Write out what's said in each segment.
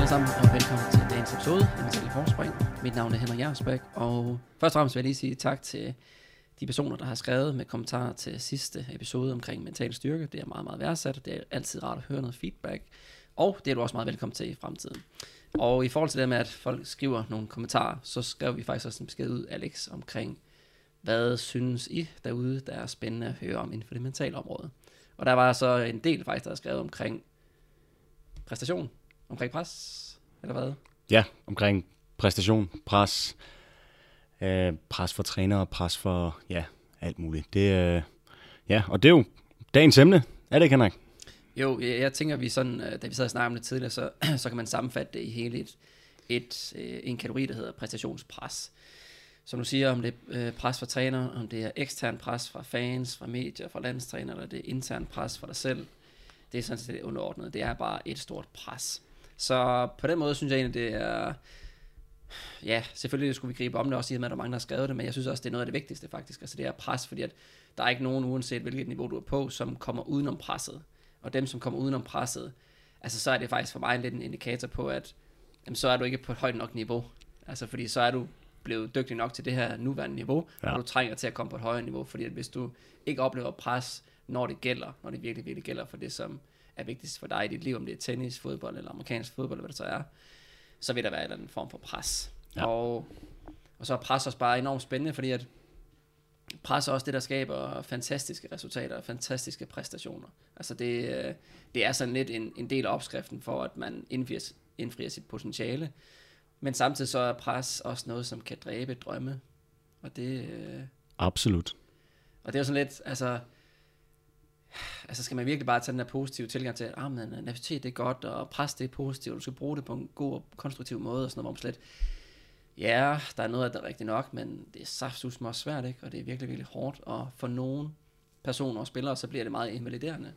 alle sammen, og velkommen til dagens episode af Mentale Forspring. Mit navn er Henrik Jersbæk, og først og fremmest vil jeg lige sige tak til de personer, der har skrevet med kommentarer til sidste episode omkring mental styrke. Det er meget, meget værdsat. Det er altid rart at høre noget feedback, og det er du også meget velkommen til i fremtiden. Og i forhold til det med, at folk skriver nogle kommentarer, så skrev vi faktisk også en besked ud, Alex, omkring, hvad synes I derude, der er spændende at høre om inden for det mentale område. Og der var så en del faktisk, der har skrevet omkring præstation, omkring pres, eller hvad? Ja, omkring præstation, pres, øh, pres for trænere, pres for, ja, alt muligt. Det, øh, ja, og det er jo dagens emne, er det ikke, Henrik? Jo, jeg, jeg tænker, vi sådan, øh, da vi sad og snakkede om det tidligere, så, så kan man sammenfatte det i hele et, et, øh, en kategori, der hedder præstationspres. Som du siger, om det er øh, pres fra træner, om det er ekstern pres fra fans, fra medier, fra landstræner, eller det er intern pres fra dig selv, det er sådan set underordnet. Det er bare et stort pres. Så på den måde synes jeg egentlig, det er... Ja, selvfølgelig skulle vi gribe om det også, i og med, at der er mange, der har skrevet det, men jeg synes også, det er noget af det vigtigste faktisk. Altså det er pres, fordi at der er ikke nogen, uanset hvilket niveau du er på, som kommer udenom presset. Og dem, som kommer udenom presset, altså så er det faktisk for mig lidt en indikator på, at jamen, så er du ikke på et højt nok niveau. Altså fordi så er du blevet dygtig nok til det her nuværende niveau, ja. og du trænger til at komme på et højere niveau, fordi at hvis du ikke oplever pres, når det gælder, når det virkelig, virkelig gælder for det, som er vigtigst for dig i dit liv, om det er tennis, fodbold eller amerikansk fodbold, eller hvad det så er, så vil der være en eller anden form for pres. Ja. Og, og så er pres også bare enormt spændende, fordi at pres er også det, der skaber fantastiske resultater og fantastiske præstationer. Altså det, øh, det er sådan lidt en, en del af opskriften for, at man indfrier, indfrier sit potentiale. Men samtidig så er pres også noget, som kan dræbe drømme. Og det... Øh, Absolut. Og det er jo sådan lidt, altså... Altså skal man virkelig bare tage den der positive tilgang til, at ah, men, øh, nervositet det er godt, og pres det er positivt, og du skal bruge det på en god og konstruktiv måde, og sådan noget, hvor man slet, ja, der er noget af det rigtigt nok, men det er saftsus også svært, ikke? og det er virkelig, virkelig hårdt, og for nogle personer og spillere, så bliver det meget invaliderende,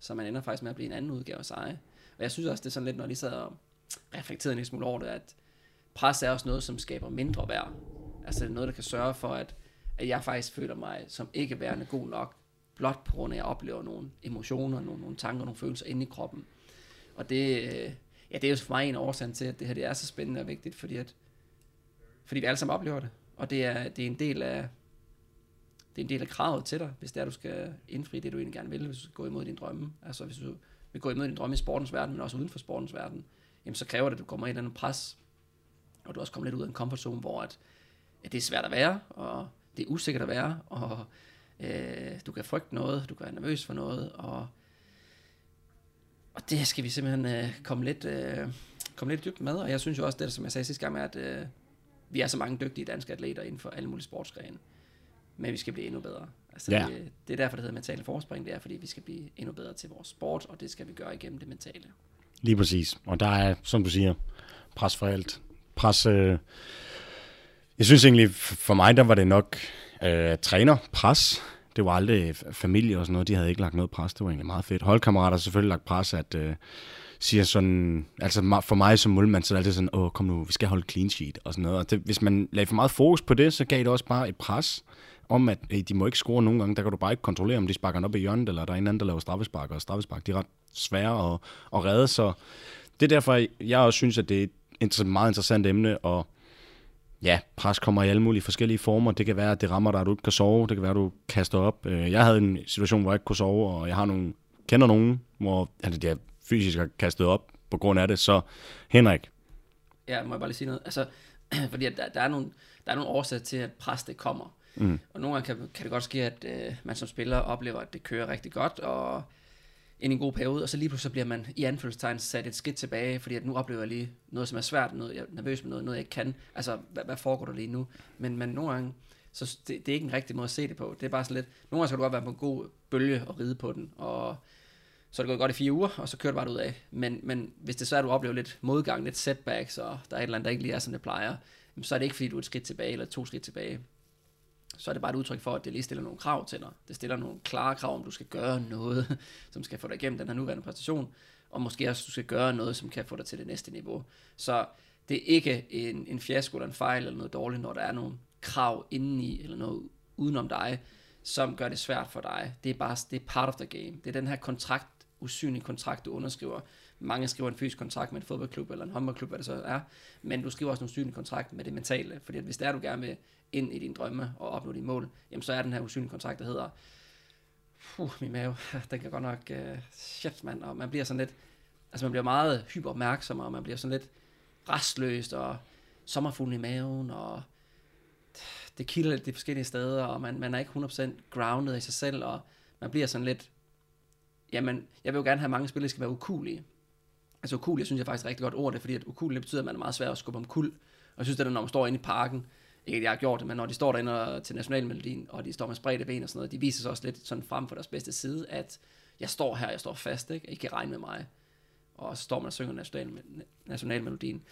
så man ender faktisk med at blive en anden udgave af sig. Og jeg synes også, det er sådan lidt, når de sad og reflekterede en lille smule over det, at pres er også noget, som skaber mindre værd. Altså det er noget, der kan sørge for, at, at jeg faktisk føler mig som ikke værende god nok, blot på grund af, at jeg oplever nogle emotioner, nogle, nogle tanker, nogle følelser inde i kroppen. Og det, øh, ja, det er jo for mig en årsag til, at det her det er så spændende og vigtigt, fordi, at, fordi vi alle sammen oplever det. Og det er, det er en del af, det er en del af kravet til dig, hvis det er, du skal indfri det, du egentlig gerne vil, hvis du skal gå imod din drømme. Altså hvis du vil gå imod din drømme i sportens verden, men også uden for sportens verden, jamen så kræver det, at du kommer i et eller andet pres, og du også kommer lidt ud af en comfort zone, hvor at, at det er svært at være, og det er usikkert at være, og øh, du kan frygte noget, du kan være nervøs for noget, og, og det skal vi simpelthen øh, komme, lidt, øh, komme lidt dybt med, og jeg synes jo også, det som jeg sagde sidste gang, er, at øh, vi er så mange dygtige danske atleter inden for alle mulige sportsgrene, men vi skal blive endnu bedre. Altså, Ja. det, det er derfor, det hedder mentale forspring, det er, fordi vi skal blive endnu bedre til vores sport, og det skal vi gøre igennem det mentale. Lige præcis. Og der er, som du siger, pres for alt. Pres, øh, jeg synes egentlig, for mig, der var det nok øh, træner, pres. Det var aldrig familie og sådan noget, de havde ikke lagt noget pres. Det var egentlig meget fedt. Holdkammerater har selvfølgelig lagt pres, at øh, siger sådan, altså for mig som målmand, så er det altid sådan, åh, kom nu, vi skal holde clean sheet og sådan noget. Og det, hvis man lagde for meget fokus på det, så gav det også bare et pres om, at hey, de må ikke score nogen gange. Der kan du bare ikke kontrollere, om de sparker den op i hjørnet, eller der er en anden, der laver straffespark, og straffespark, de er ret svære at, at redde, så det er derfor, jeg også synes, at det er et meget interessant emne, og ja, pres kommer i alle mulige forskellige former. Det kan være, at det rammer dig, at du ikke kan sove. Det kan være, at du kaster op. Øh, Jeg havde en situation, hvor jeg ikke kunne sove, og jeg har nogle, kender nogen, hvor altså, jeg fysisk har kastet op på grund af det. Så Henrik, Ja, må jeg bare lige sige noget? Altså, fordi at der, der, er nogle, der er nogle årsager til, at pres det kommer. Mm. Og nogle gange kan, kan det godt ske, at øh, man som spiller oplever, at det kører rigtig godt, og ind i en god periode, og så lige pludselig bliver man i anfølgelsestegn sat et skridt tilbage, fordi at nu oplever jeg lige noget, som er svært, noget, jeg er nervøs med noget, noget jeg ikke kan. Altså, hvad, hvad foregår der lige nu? Men, men nogle gange, så det, det er ikke en rigtig måde at se det på. Det er bare sådan lidt, nogle gange skal du godt være på en god bølge og ride på den, og så er det gået godt i fire uger, og så kører det bare ud af. Men, men hvis det så er, at du oplever lidt modgang, lidt setbacks, og der er et eller andet, der ikke lige er, som det plejer, så er det ikke, fordi du er et skridt tilbage, eller to skridt tilbage. Så er det bare et udtryk for, at det lige stiller nogle krav til dig. Det stiller nogle klare krav, om du skal gøre noget, som skal få dig igennem den her nuværende præstation, og måske også, du skal gøre noget, som kan få dig til det næste niveau. Så det er ikke en, en fiasko eller en fejl eller noget dårligt, når der er nogle krav indeni, eller noget udenom dig, som gør det svært for dig. Det er bare det er part of the game. Det er den her kontrakt, usynlig kontrakt, du underskriver mange skriver en fysisk kontrakt med en fodboldklub eller en håndboldklub, hvad det så er, men du skriver også en usynlig kontrakt med det mentale, fordi at hvis det er, du gerne vil ind i dine drømme og opnå dine mål, jamen så er den her usynlige kontrakt, der hedder, puh, min mave, den kan godt nok, uh, shit mand, og man bliver sådan lidt, altså man bliver meget hyperopmærksom, og man bliver sådan lidt restløst, og sommerfuglen i maven, og det kilder lidt de forskellige steder, og man, man er ikke 100% grounded i sig selv, og man bliver sådan lidt, jamen, jeg vil jo gerne have, mange spillere skal være ukulige. Altså ukulige, synes jeg faktisk er rigtig godt ord, det, fordi at ukulige, betyder, at man er meget svær at skubbe om kul. Og jeg synes, det er, når man står inde i parken, ikke at jeg har gjort det, men når de står derinde til nationalmelodien, og de står med spredte ben og sådan noget, de viser sig også lidt sådan frem for deres bedste side, at jeg står her, jeg står fast, ikke? I kan regne med mig. Og så står man og synger national, nationalmelodien.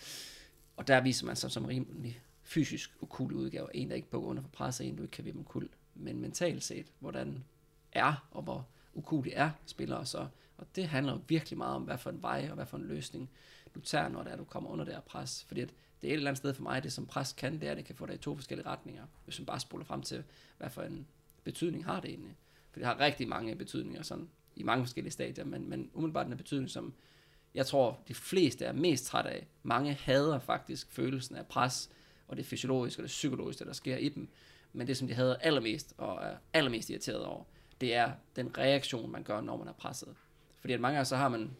Og der viser man sig som rimelig fysisk ukul udgave. En, der ikke bukker under for pres, og en, du ikke kan vippe kul. Men mentalt set, hvordan er, og hvor ukulig er spillere så. Og det handler jo virkelig meget om, hvad for en vej og hvad for en løsning du tager, når det er, du kommer under det her pres. Fordi at det er et eller andet sted for mig, det som pres kan, det er, at det kan få dig i to forskellige retninger. Hvis man bare spoler frem til, hvad for en betydning har det egentlig. For det har rigtig mange betydninger sådan, i mange forskellige stadier, men, men umiddelbart den betydning, som jeg tror, de fleste er mest træt af. Mange hader faktisk følelsen af pres, og det fysiologiske og det psykologiske, der sker i dem. Men det, som de hader allermest og er allermest irriteret over, det er den reaktion, man gør, når man er presset. Fordi at mange gange så har man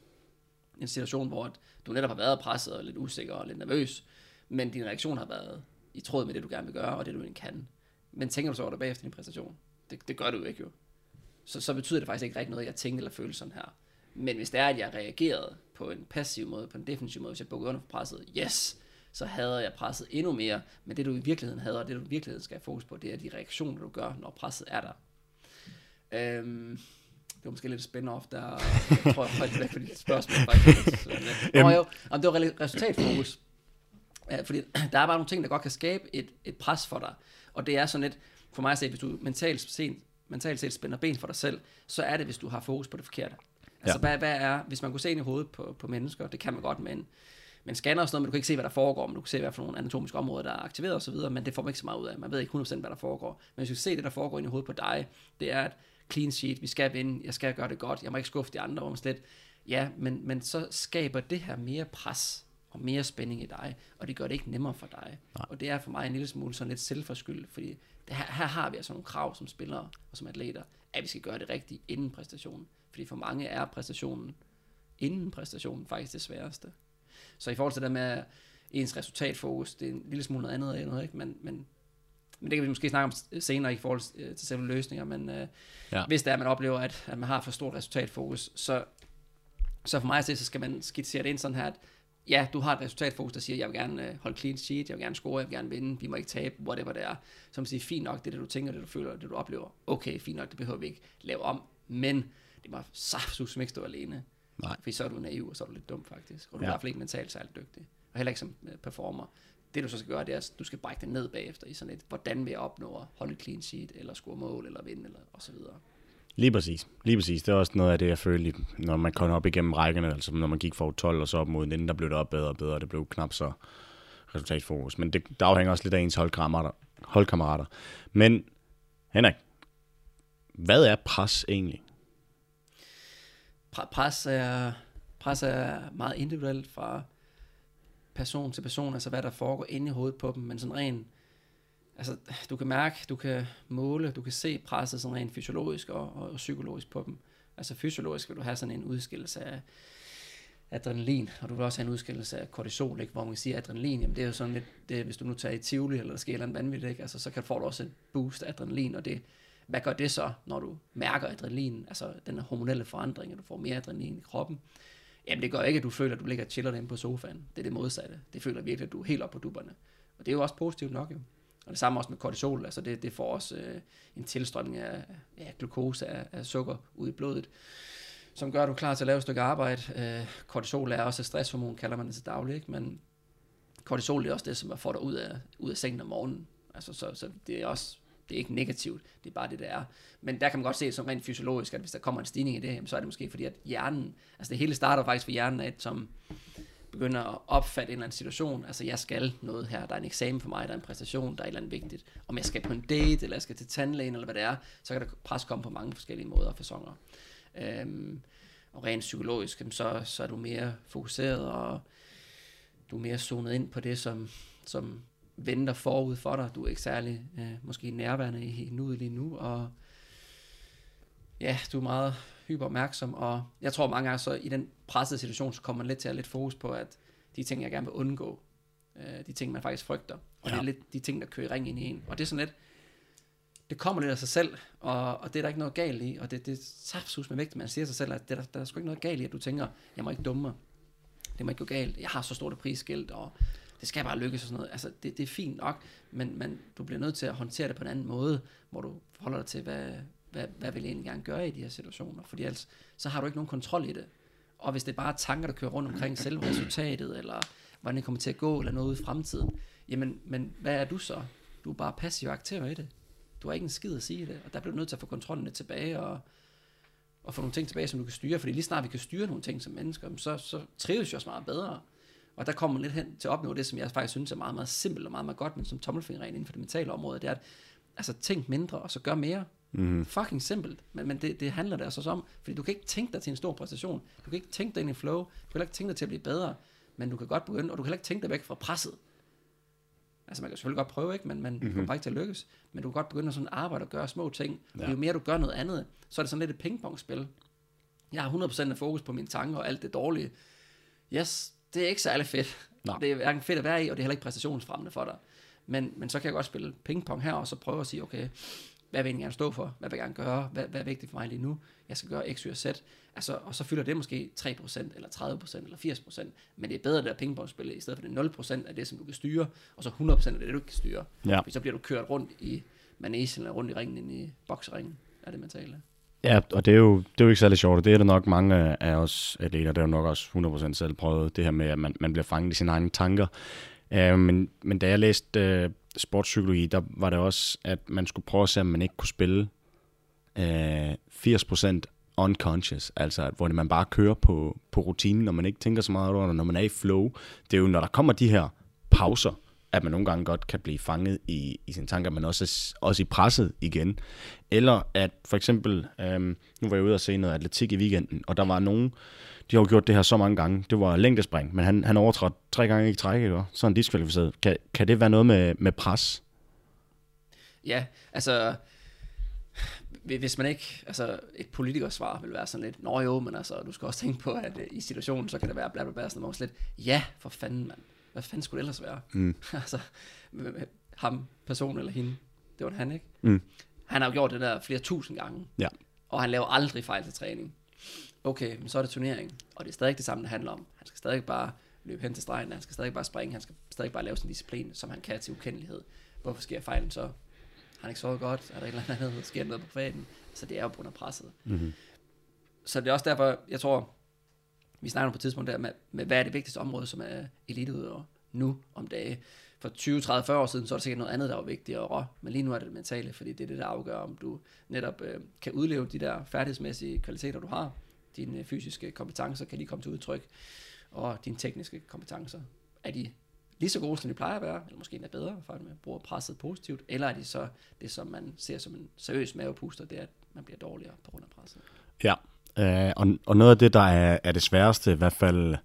en situation, hvor du netop har været presset og lidt usikker og lidt nervøs, men din reaktion har været i tråd med det, du gerne vil gøre, og det, du egentlig kan. Men tænker du så over det bagefter din præstation? Det, det gør du jo ikke jo. Så, så betyder det faktisk ikke rigtig noget, jeg tænker eller føler sådan her. Men hvis det er, at jeg reagerede på en passiv måde, på en defensiv måde, hvis jeg bukkede under for presset, yes, så hader jeg presset endnu mere. Men det du i virkeligheden hader, det du i virkeligheden skal have fokus på, det er de reaktioner, du gør, når presset er der. Øhm, det var måske lidt spændende off, der jeg tror jeg faktisk væk for dit spørgsmål. Faktisk. Nå, jo, om det var resultatfokus. Ja, fordi der er bare nogle ting, der godt kan skabe et, et pres for dig. Og det er sådan lidt, for mig at se, hvis du mentalt, set, mentalt set spænder ben for dig selv, så er det, hvis du har fokus på det forkerte. Altså, ja. hvad, hvad er, hvis man kunne se ind i hovedet på, på mennesker, det kan man godt med en, men scanner og sådan noget, men du kan ikke se, hvad der foregår, men du kan se, hvad for nogle anatomiske områder, der er aktiveret osv., men det får man ikke så meget ud af. Man ved ikke 100% hvad der foregår. Men hvis du kan se det, der foregår ind i hovedet på dig, det er, at clean sheet, vi skal vinde, jeg skal gøre det godt, jeg må ikke skuffe de andre, hvor man slet, ja, men, men så skaber det her mere pres og mere spænding i dig, og det gør det ikke nemmere for dig. Nej. Og det er for mig en lille smule sådan lidt selvforskyldt, fordi det her, her har vi altså nogle krav som spillere og som atleter, at vi skal gøre det rigtigt inden præstationen. Fordi for mange er præstationen inden præstationen faktisk det sværeste. Så i forhold til det med ens resultatfokus, det er en lille smule noget andet, noget, ikke? Men, men, men det kan vi måske snakke om senere i forhold til selve løsninger, men øh, ja. hvis det er, at man oplever, at, at man har for stort resultatfokus, så, så for mig at se, så skal man skitsere det ind sådan her, at ja, du har et resultatfokus, der siger, jeg vil gerne øh, holde clean sheet, jeg vil gerne score, jeg vil gerne vinde, vi må ikke tabe, whatever det er. Så man siger, fint nok, det er det, du tænker, det du føler, det du oplever. Okay, fint nok, det behøver vi ikke lave om, men det må saftsus ikke stå alene. Nej. Fordi så er du naiv, og så er du lidt dum faktisk. Og du ja. er i hvert fald ikke mentalt særlig dygtig. Og heller ikke som øh, performer. Det du så skal gøre, det er, at du skal brække det ned bagefter i sådan et, hvordan vil jeg opnå at holde clean sheet, eller score mål, eller vinde, eller og så videre. Lige præcis. Lige præcis. Det er også noget af det, jeg følte, når man kom op igennem rækkerne, altså når man gik fra 12 og så op mod den, der blev det op bedre og bedre, det blev knap så resultatfokus. Men det, det afhænger også lidt af ens holdkammerater. holdkammerater. Men Henrik, hvad er pres egentlig? Pres er, pres er meget individuelt fra person til person, altså hvad der foregår inde i hovedet på dem, men sådan rent altså, du kan mærke, du kan måle, du kan se presset sådan rent fysiologisk og, og, og psykologisk på dem. Altså fysiologisk vil du have sådan en udskillelse af adrenalin, og du vil også have en udskillelse af kortisol, ikke? hvor man kan sige, at adrenalin, jamen det er jo sådan lidt, det, hvis du nu tager i Tivoli, eller der sker en vanvittigt, ikke? Altså, så kan, får du også et boost af adrenalin, og det, hvad gør det så, når du mærker adrenalin, altså den hormonelle forandring, at du får mere adrenalin i kroppen? Jamen det gør ikke, at du føler, at du ligger og chiller derinde på sofaen. Det er det modsatte. Det føler virkelig, at du er helt op på dupperne. Og det er jo også positivt nok jo. Og det samme også med kortisol, altså det, det får også øh, en tilstrømning af ja, glukose, af, af sukker ud i blodet, som gør, at du er klar til at lave et stykke arbejde. Øh, kortisol er også et stresshormon, kalder man det til daglig, ikke? men kortisol er også det, som får dig ud af, ud af sengen om morgenen. Altså, så, så det er også det er ikke negativt, det er bare det, der er. Men der kan man godt se som rent fysiologisk, at hvis der kommer en stigning i det, så er det måske fordi, at hjernen, altså det hele starter faktisk for hjernen, at som begynder at opfatte en eller anden situation, altså jeg skal noget her, der er en eksamen for mig, der er en præstation, der er et eller andet vigtigt, om jeg skal på en date, eller jeg skal til tandlægen, eller hvad det er, så kan der pres komme på mange forskellige måder og fasonger. Øhm, og rent psykologisk, så, så er du mere fokuseret, og du er mere zonet ind på det, som, som venter forud for dig. Du er ikke særlig øh, måske nærværende i nuet lige nu, og ja, du er meget hyperopmærksom, og jeg tror mange gange så i den pressede situation, så kommer man lidt til at have lidt fokus på, at de ting, jeg gerne vil undgå, øh, de ting, man faktisk frygter, og ja. det er lidt de ting, der kører ring ind i en. Og det er sådan lidt, det kommer lidt af sig selv, og, og det er der ikke noget galt i, og det, det er saftsus med vægt, man siger sig selv, at det, der, der er sgu ikke noget galt i, at du tænker, jeg må ikke dumme mig, det må ikke gå galt, jeg har så stort et prisskilt, og det skal bare lykkes og sådan noget. Altså, det, det er fint nok, men, men du bliver nødt til at håndtere det på en anden måde, hvor du forholder dig til, hvad, hvad, hvad vil jeg egentlig gerne gøre i de her situationer, fordi ellers, så har du ikke nogen kontrol i det. Og hvis det er bare tanker, der kører rundt omkring selve resultatet, eller hvordan det kommer til at gå, eller noget i fremtiden, jamen, men hvad er du så? Du er bare passiv aktør i det. Du har ikke en skid at sige det, og der bliver du nødt til at få kontrollen lidt tilbage, og, og få nogle ting tilbage, som du kan styre, fordi lige snart vi kan styre nogle ting som mennesker, så, så trives vi også meget bedre. Og der kommer man lidt hen til at opnå det, som jeg faktisk synes er meget, meget simpelt og meget, meget godt, men som tommelfingerregel inden for det mentale område, det er, at altså, tænk mindre, og så gør mere. Mm. Fucking simpelt, men, men det, det handler det altså om, fordi du kan ikke tænke dig til en stor præstation, du kan ikke tænke dig ind i flow, du kan ikke tænke dig til at blive bedre, men du kan godt begynde, og du kan ikke tænke dig væk fra presset. Altså man kan selvfølgelig godt prøve, ikke? men man mm-hmm. kommer bare ikke til at lykkes, men du kan godt begynde at sådan arbejde og gøre små ting, ja. og jo mere du gør noget andet, så er det sådan lidt et pingpongspil. Jeg har 100% af fokus på mine tanker og alt det dårlige. Yes, det er ikke særlig fedt. Nej. Det er hverken fedt at være i, og det er heller ikke præstationsfremmende for dig. Men, men så kan jeg godt spille pingpong her, og så prøve at sige, okay, hvad vil jeg gerne stå for? Hvad vil jeg gerne gøre? Hvad, hvad er vigtigt for mig lige nu? Jeg skal gøre X, Y og Z. Altså, og så fylder det måske 3%, eller 30%, eller 80%. Men det er bedre, det der pingpongspil, i stedet for det 0% af det, som du kan styre, og så 100% af det, du ikke kan styre. Ja. Så bliver du kørt rundt i managen, eller rundt i ringen, ind i bokseringen, er det mentale. Ja, og det er, jo, det er jo ikke særlig sjovt, det er det nok mange af os atleter, der er jo nok også 100% selv prøvet, det her med, at man, man bliver fanget i sine egne tanker. Uh, men, men da jeg læste uh, sportspsykologi, der var det også, at man skulle prøve at se, om man ikke kunne spille øh, 80% unconscious, altså hvor man bare kører på, på rutinen, når man ikke tænker så meget over det, når man er i flow. Det er jo, når der kommer de her pauser, at man nogle gange godt kan blive fanget i, i sine tanker, men også, også i presset igen. Eller at for eksempel, øhm, nu var jeg ude og se noget atletik i weekenden, og der var nogen, de har jo gjort det her så mange gange, det var længdespring, men han, han overtrådte tre gange i træk, ikke? så er han diskvalificeret. Kan, kan det være noget med, med pres? Ja, altså hvis man ikke, altså et politikersvar vil være sådan lidt, nå jo, men altså, du skal også tænke på, at øh, i situationen, så kan det være bla bla bla, sådan noget, lidt, ja, for fanden, mand. Hvad fanden skulle det ellers være? Mm. altså, ham, person eller hende, det var han, ikke? Mm. Han har jo gjort det der flere tusind gange. Ja. Og han laver aldrig fejl til træning. Okay, men så er det turnering, og det er stadig det samme, det handler om. Han skal stadig bare løbe hen til stregen, han skal stadig bare springe, han skal stadig bare lave sin disciplin, som han kan til ukendelighed. Hvorfor sker fejlen så? Har han ikke sovet godt? Er der et eller andet, der sker noget på faden? Så det er jo på grund af presset. Mm-hmm. Så det er også derfor, jeg tror, vi snakker på et tidspunkt der med, med, hvad er det vigtigste område, som er eliteudøver nu om dage. For 20, 30, 40 år siden, så er det sikkert noget andet, der var vigtigere, men lige nu er det det mentale, fordi det er det, der afgør, om du netop øh, kan udleve de der færdighedsmæssige kvaliteter, du har. Dine øh, fysiske kompetencer, kan de komme til udtryk, og dine tekniske kompetencer, er de lige så gode, som de plejer at være, eller måske endda bedre, for at man bruger presset positivt, eller er de så det, som man ser som en seriøs mavepuster, det er, at man bliver dårligere på grund af presset. Ja, øh, og, og noget af det, der er, er det sværeste, i hvert fald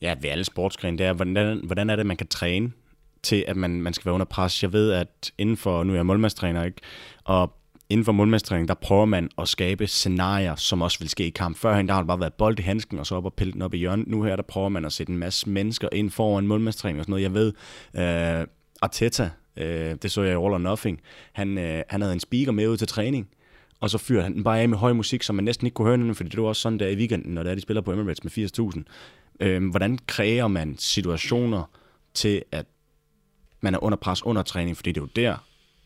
ja, ved alle sportsgrene, det er, hvordan, hvordan er det, man kan træne til, at man, man skal være under pres. Jeg ved, at inden for, nu er jeg målmandstræner, ikke? og inden for målmandstræning, der prøver man at skabe scenarier, som også vil ske i kamp. Førhen, der har det bare været bold i handsken, og så op og pille den op i hjørnet. Nu her, der prøver man at sætte en masse mennesker ind foran målmandstræning og sådan noget. Jeg ved, øh, Arteta, øh, det så jeg i All or Nothing, han, øh, han havde en speaker med ud til træning, og så fyrede han den bare af med høj musik, som man næsten ikke kunne høre den, fordi det var også sådan der i weekenden, når der de spiller på Emirates med 80.000. Uh, hvordan kræver man situationer til, at man er under pres under træning, fordi det er jo der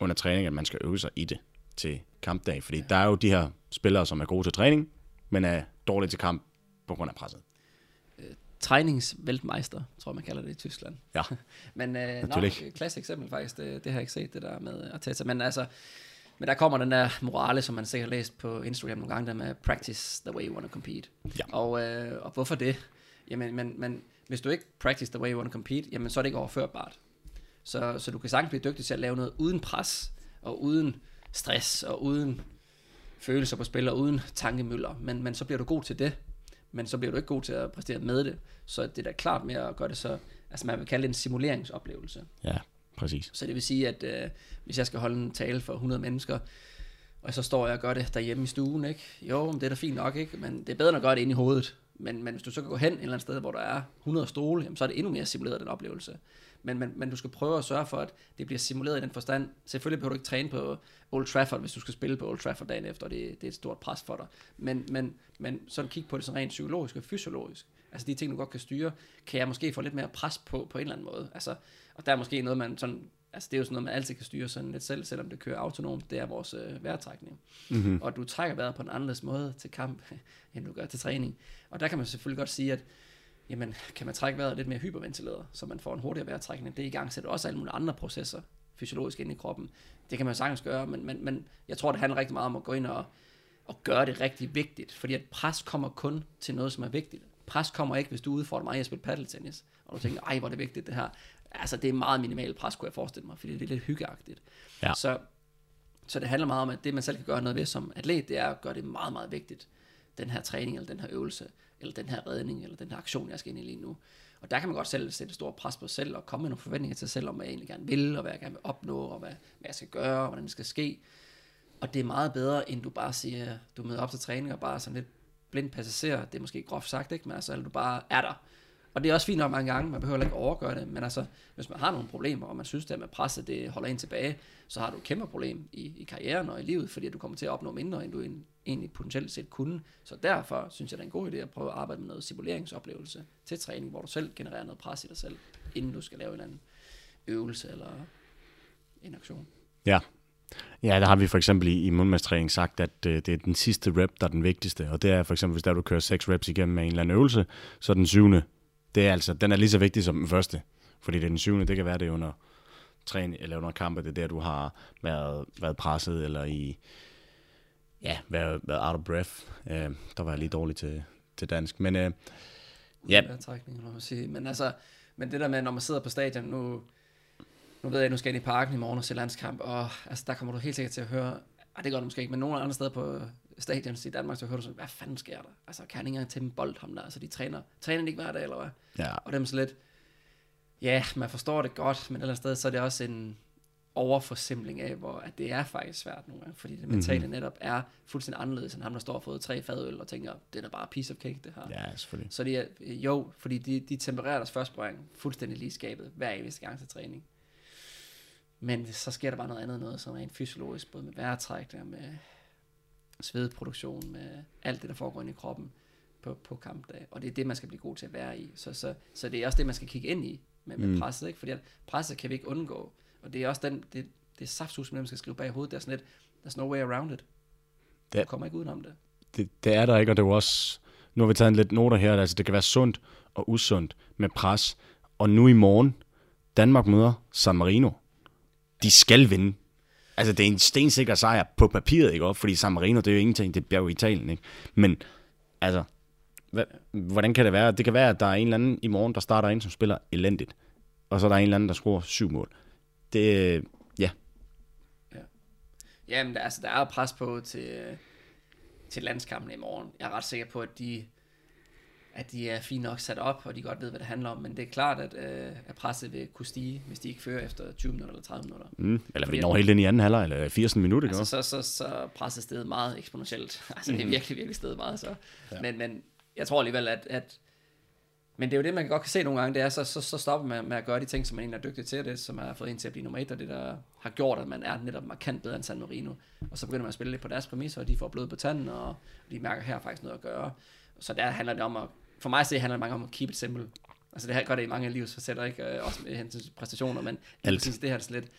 under træning, at man skal øve sig i det til kampdag. Fordi der er jo de her spillere, som er gode til træning, men er dårlige til kamp på grund af presset. Øh, træningsveltmeister, tror jeg, man kalder det i Tyskland. Ja, Men øh, nok, klassisk eksempel faktisk, det, det har jeg ikke set, det der med Arteta. Men altså, men der kommer den der morale, som man sikkert har læst på Instagram nogle gange, der med practice the way you want to compete. Ja. Og, øh, og hvorfor det? Jamen, men, men hvis du ikke practice the way you want to compete, jamen så er det ikke overførbart. Så, så du kan sagtens blive dygtig til at lave noget uden pres, og uden stress, og uden følelser på spil, og uden tankemøller, men, men så bliver du god til det. men så bliver du ikke god til at præstere med det. Så det er da klart med at gøre det så, altså man vil kalde det en simuleringsoplevelse. Ja, præcis. Så det vil sige, at øh, hvis jeg skal holde en tale for 100 mennesker, og så står jeg og gør det derhjemme i stuen, ikke? Jo, men det er da fint nok, ikke? Men det er bedre end at gøre det inde i hovedet. Men, men hvis du så kan gå hen et eller andet sted, hvor der er 100 stole, jamen, så er det endnu mere simuleret den oplevelse. Men, men, men du skal prøve at sørge for, at det bliver simuleret i den forstand. Selvfølgelig behøver du ikke træne på Old Trafford, hvis du skal spille på Old Trafford dagen efter, og det, det er et stort pres for dig. Men, men, men så kig på det sådan rent psykologisk og fysiologisk. Altså de ting, du godt kan styre, kan jeg måske få lidt mere pres på, på en eller anden måde. Altså, og der er måske noget, man sådan altså det er jo sådan noget, man altid kan styre sådan lidt selv, selvom det kører autonomt, det er vores øh, vejrtrækning. Mm-hmm. Og du trækker vejret på en anderledes måde til kamp, end du gør til træning. Og der kan man selvfølgelig godt sige, at jamen, kan man trække vejret lidt mere hyperventileret, så man får en hurtigere vejrtrækning. Det i gang sætter også alle mulige andre processer fysiologisk ind i kroppen. Det kan man sagtens gøre, men, men, men jeg tror, det handler rigtig meget om at gå ind og, og gøre det rigtig vigtigt, fordi at pres kommer kun til noget, som er vigtigt. Pres kommer ikke, hvis du udfordrer mig at spille paddeltennis, og du tænker, ej, hvor er det vigtigt det her. Altså, det er meget minimal pres, kunne jeg forestille mig, fordi det er lidt hyggeagtigt. Ja. Så, så det handler meget om, at det, man selv kan gøre noget ved som atlet, det er at gøre det meget, meget vigtigt. Den her træning, eller den her øvelse, eller den her redning, eller den her aktion, jeg skal ind i lige nu. Og der kan man godt selv sætte stor pres på sig selv, og komme med nogle forventninger til sig selv, om hvad jeg egentlig gerne vil, og hvad jeg gerne vil opnå, og hvad, hvad jeg skal gøre, og hvordan det skal ske. Og det er meget bedre, end du bare siger, du møder op til træning, og bare sådan lidt blind passager, det er måske groft sagt, ikke? men altså, du bare er der. Og det er også fint nok mange gange, man behøver ikke overgøre det, men altså, hvis man har nogle problemer, og man synes, det med presset, det holder en tilbage, så har du et kæmpe problem i, i karrieren og i livet, fordi du kommer til at opnå mindre, end du egentlig potentielt set kunne. Så derfor synes jeg, det er en god idé at prøve at arbejde med noget simuleringsoplevelse til træning, hvor du selv genererer noget pres i dig selv, inden du skal lave en anden øvelse eller en aktion. Ja, Ja, der har vi for eksempel i, i mundmandstræning sagt, at øh, det er den sidste rep, der er den vigtigste. Og det er for eksempel, hvis der du kører seks reps igennem med en eller anden øvelse, så den syvende det er altså, den er lige så vigtig som den første. Fordi det er den syvende, det kan være det under træning eller under kampe, det er der, du har været, været presset, eller i, ja, været, været out of breath. Øh, der var jeg lige dårlig til, til dansk. Men øh, ja. Trækning, man sige. Men altså, men det der med, når man sidder på stadion, nu, nu ved jeg, at nu skal jeg i parken i morgen og se landskamp, og altså, der kommer du helt sikkert til at høre, ej, det gør du måske ikke, men nogle andre steder på stadions i Danmark, så hører du sådan, hvad fanden sker der? Altså, kan han ikke engang tæmme bold, ham der? Altså, de træner, træner ikke hver dag, eller hvad? Ja. Og dem så lidt, ja, man forstår det godt, men et eller andet sted, så er det også en overforsimling af, hvor at det er faktisk svært nogle gange, fordi det mentale mm-hmm. netop er fuldstændig anderledes end ham, der står og fået tre fadøl og tænker, det er bare piece of cake, det her. Ja, selvfølgelig. Så de er, jo, fordi de, de tempererer deres første fuldstændig lige skabet hver eneste gang til træning. Men så sker der bare noget andet, noget sådan rent fysiologisk, både med vejrtrækning, med svedproduktion, med alt det, der foregår inde i kroppen på, på kampdag. Og det er det, man skal blive god til at være i. Så, så, så det er også det, man skal kigge ind i med, med mm. presset. Ikke? Fordi at presset kan vi ikke undgå. Og det er også den, det, det er saftsus, man skal skrive bag hovedet. Det er sådan lidt, there's no way around it. Det, du kommer ikke udenom det. det. Det er der ikke, og det er også... Nu har vi taget en lidt noter her. Altså, det kan være sundt og usundt med pres. Og nu i morgen, Danmark møder San Marino. De skal vinde. Altså, det er en stensikker sejr på papiret, ikke? Fordi San Marino, det er jo ingenting, det er jo Italien, ikke? Men, altså, hvordan kan det være? Det kan være, at der er en eller anden i morgen, der starter ind, som spiller elendigt. Og så er der en eller anden, der scorer syv mål. Det, ja. Ja, Jamen, der, altså, der er pres på til, øh, til landskampen i morgen. Jeg er ret sikker på, at de at de er fint nok sat op, og de godt ved, hvad det handler om. Men det er klart, at, øh, at presset vil kunne stige, hvis de ikke fører efter 20 minutter eller 30 minutter. Mm, eller vi når helt ind i anden halvleg, eller 80 minutter. Altså, så, så, så presset stedet meget eksponentielt. Altså, det er mm. virkelig, virkelig stedet meget. Så. Ja. Men, men jeg tror alligevel, at, at men det er jo det, man godt kan se nogle gange, det er, så, så, så stopper man med at gøre de ting, som man egentlig er dygtig til, det, som har fået en til at blive nummer et, og det, der har gjort, at man er netop markant bedre end San Marino. Og så begynder man at spille lidt på deres præmisser, og de får blod på tanden, og de mærker her faktisk noget at gøre. Så der handler det om at for mig så handler det mange om at keep it simple. Altså det her gør det i mange livsfacetter, ikke? Øh, også med hen til præstationer, men alt. Præcis det her er sådan lidt,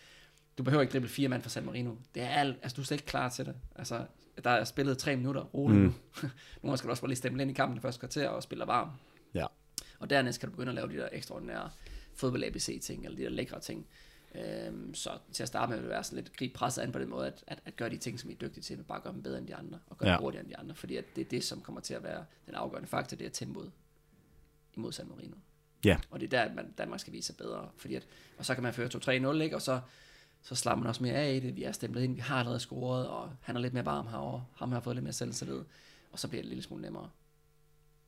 du behøver ikke drible fire mand for San Marino. Det er alt, altså du er slet ikke klar til det. Altså, der er spillet tre minutter, roligt mm. nu. Nogle skal du også bare lige stemme ind i kampen det første kvarter og spille varm. Ja. Og dernæst kan du begynde at lave de der ekstraordinære fodbold ABC ting, eller de der lækre ting. Øhm, så til at starte med vil det være sådan lidt grib presset an på den måde, at, at, at gøre de ting, som I er dygtige til, men bare gøre dem bedre end de andre, og gøre ja. dem hurtigere end de andre, fordi at det er det, som kommer til at være den afgørende faktor, det er tempoet imod San Marino. Ja. Og det er der, at man, Danmark skal vise sig bedre, fordi at, og så kan man føre 2-3-0, ikke? og så, så slapper man også mere af i det, vi er stemplet ind, vi har allerede scoret, og han er lidt mere varm herovre, ham har fået lidt mere selvtillid, og så bliver det en lille smule nemmere.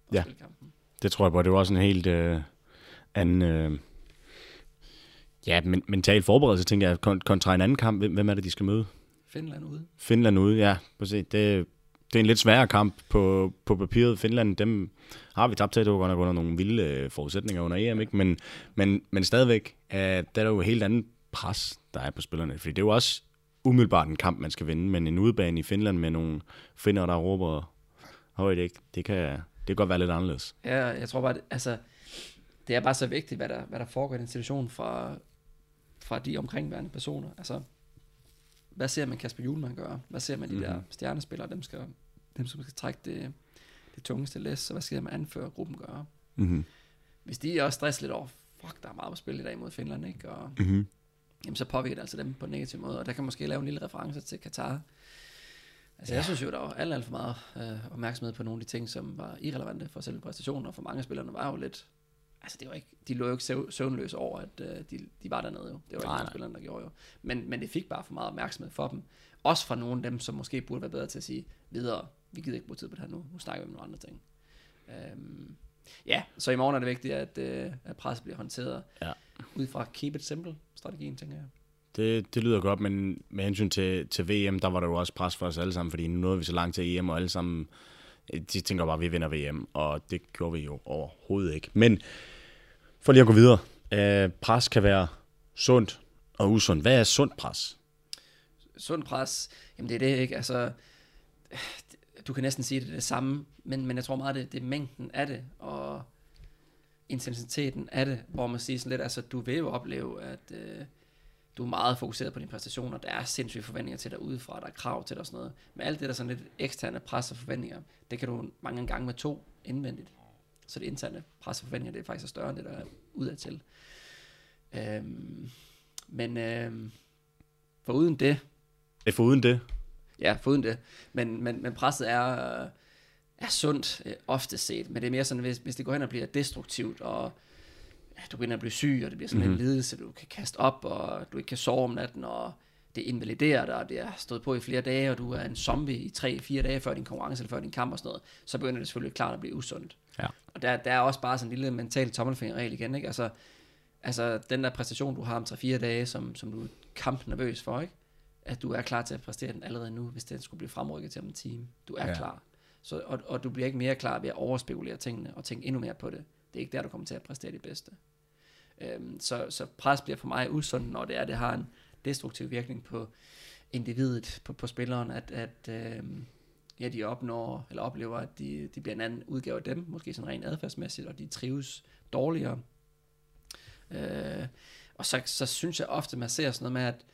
at Ja. spille kampen. Det tror jeg på. Det var også en helt øh, anden... Øh, ja, men, mental forberedelse, tænker jeg, kon- kontra en anden kamp. Hvem, hvem er det, de skal møde? Finland ude. Finland ude, ja. Præcis. Det, det er en lidt sværere kamp på, på papiret. Finland, dem har vi tabt til. Det var godt nok under nogle vilde øh, forudsætninger under EM, ikke? Men, men, men stadigvæk, øh, der er der jo et helt andet pres, der er på spillerne. Fordi det er jo også umiddelbart en kamp, man skal vinde, men en udebane i Finland med nogle finder, der råber højt, ikke? Det kan, det kan godt være lidt anderledes. Ja, jeg tror bare, det, altså, det er bare så vigtigt, hvad der, hvad der foregår i den situation fra, fra de omkringværende personer. Altså, hvad ser man Kasper Julemand gøre? Hvad ser man de mm-hmm. der stjernespillere, dem, skal, dem som skal trække det, det tungeste læs, så hvad skal man anføre gruppen gøre? Mm-hmm. Hvis de også stresser lidt over, fuck, der er meget på spil i dag mod Finland, ikke? Og, Mm-hmm. jamen, så påvirker det altså dem på en negativ måde, og der kan måske lave en lille reference til Katar. Altså, ja. jeg synes jo, der var alt, alt for meget øh, opmærksomhed på nogle af de ting, som var irrelevante for selve præstationen, og for mange af spillerne var jo lidt, altså det var ikke, de lå jo ikke søv- søvnløse over, at øh, de, de var dernede jo. Det var ikke Nej, nej. spillerne, der gjorde jo. Men, men det fik bare for meget opmærksomhed for dem. Også fra nogle af dem, som måske burde være bedre til at sige videre, vi gider ikke bruge tid på det her nu, nu snakker vi om nogle andre ting. Øhm, ja, så i morgen er det vigtigt, at, øh, at presset bliver håndteret Ja. ud fra keep it simple strategien, tænker jeg. Det, det lyder godt, men med hensyn til, til VM, der var der jo også pres for os alle sammen, fordi nu nåede vi så langt til EM, og alle sammen, øh, de tænker bare, at vi vinder VM, og det gjorde vi jo overhovedet ikke. Men for lige at gå videre, øh, pres kan være sundt og usundt. Hvad er sundt pres? sund pres, jamen det er det ikke, altså, du kan næsten sige, at det er det samme, men, men jeg tror meget, det, det er mængden af det, og intensiteten af det, hvor man siger sådan lidt, altså du vil jo opleve, at øh, du er meget fokuseret på dine præstationer, der er sindssyge forventninger til dig udefra, der er krav til dig og sådan noget, men alt det der sådan lidt eksterne pres og forventninger, det kan du mange gange med to indvendigt, så det interne pres og forventninger, det er faktisk større end det, der er udadtil. Øhm, men øhm, for uden det, Det er foruden det. Ja, foruden det. Men, men, men presset er, øh, er sundt øh, ofte set, men det er mere sådan, hvis, hvis det går hen og bliver destruktivt, og ja, du begynder at blive syg, og det bliver sådan mm-hmm. en lidelse, du kan kaste op, og du ikke kan sove om natten, og det invaliderer dig, og det har stået på i flere dage, og du er en zombie i 3-4 dage før din konkurrence, eller før din kamp og sådan noget, så begynder det selvfølgelig klart at blive usundt. Ja. Og der, der er også bare sådan en lille mental tommelfingerregel igen, ikke? Altså, altså den der præstation, du har om 3-4 dage, som, som du er kampnervøs for, ikke? at du er klar til at præstere den allerede nu, hvis den skulle blive fremrykket til om en time. Du er ja. klar. Så, og, og du bliver ikke mere klar ved at overspekulere tingene og tænke endnu mere på det. Det er ikke der, du kommer til at præstere det bedste. Øhm, så, så pres bliver for mig usundt, når det er, det har en destruktiv virkning på individet, på, på spilleren, at, at øhm, ja, de opnår, eller oplever, at de, de bliver en anden udgave af dem, måske sådan rent adfærdsmæssigt, og de trives dårligere. Øh, og så, så synes jeg ofte, man ser sådan noget med, at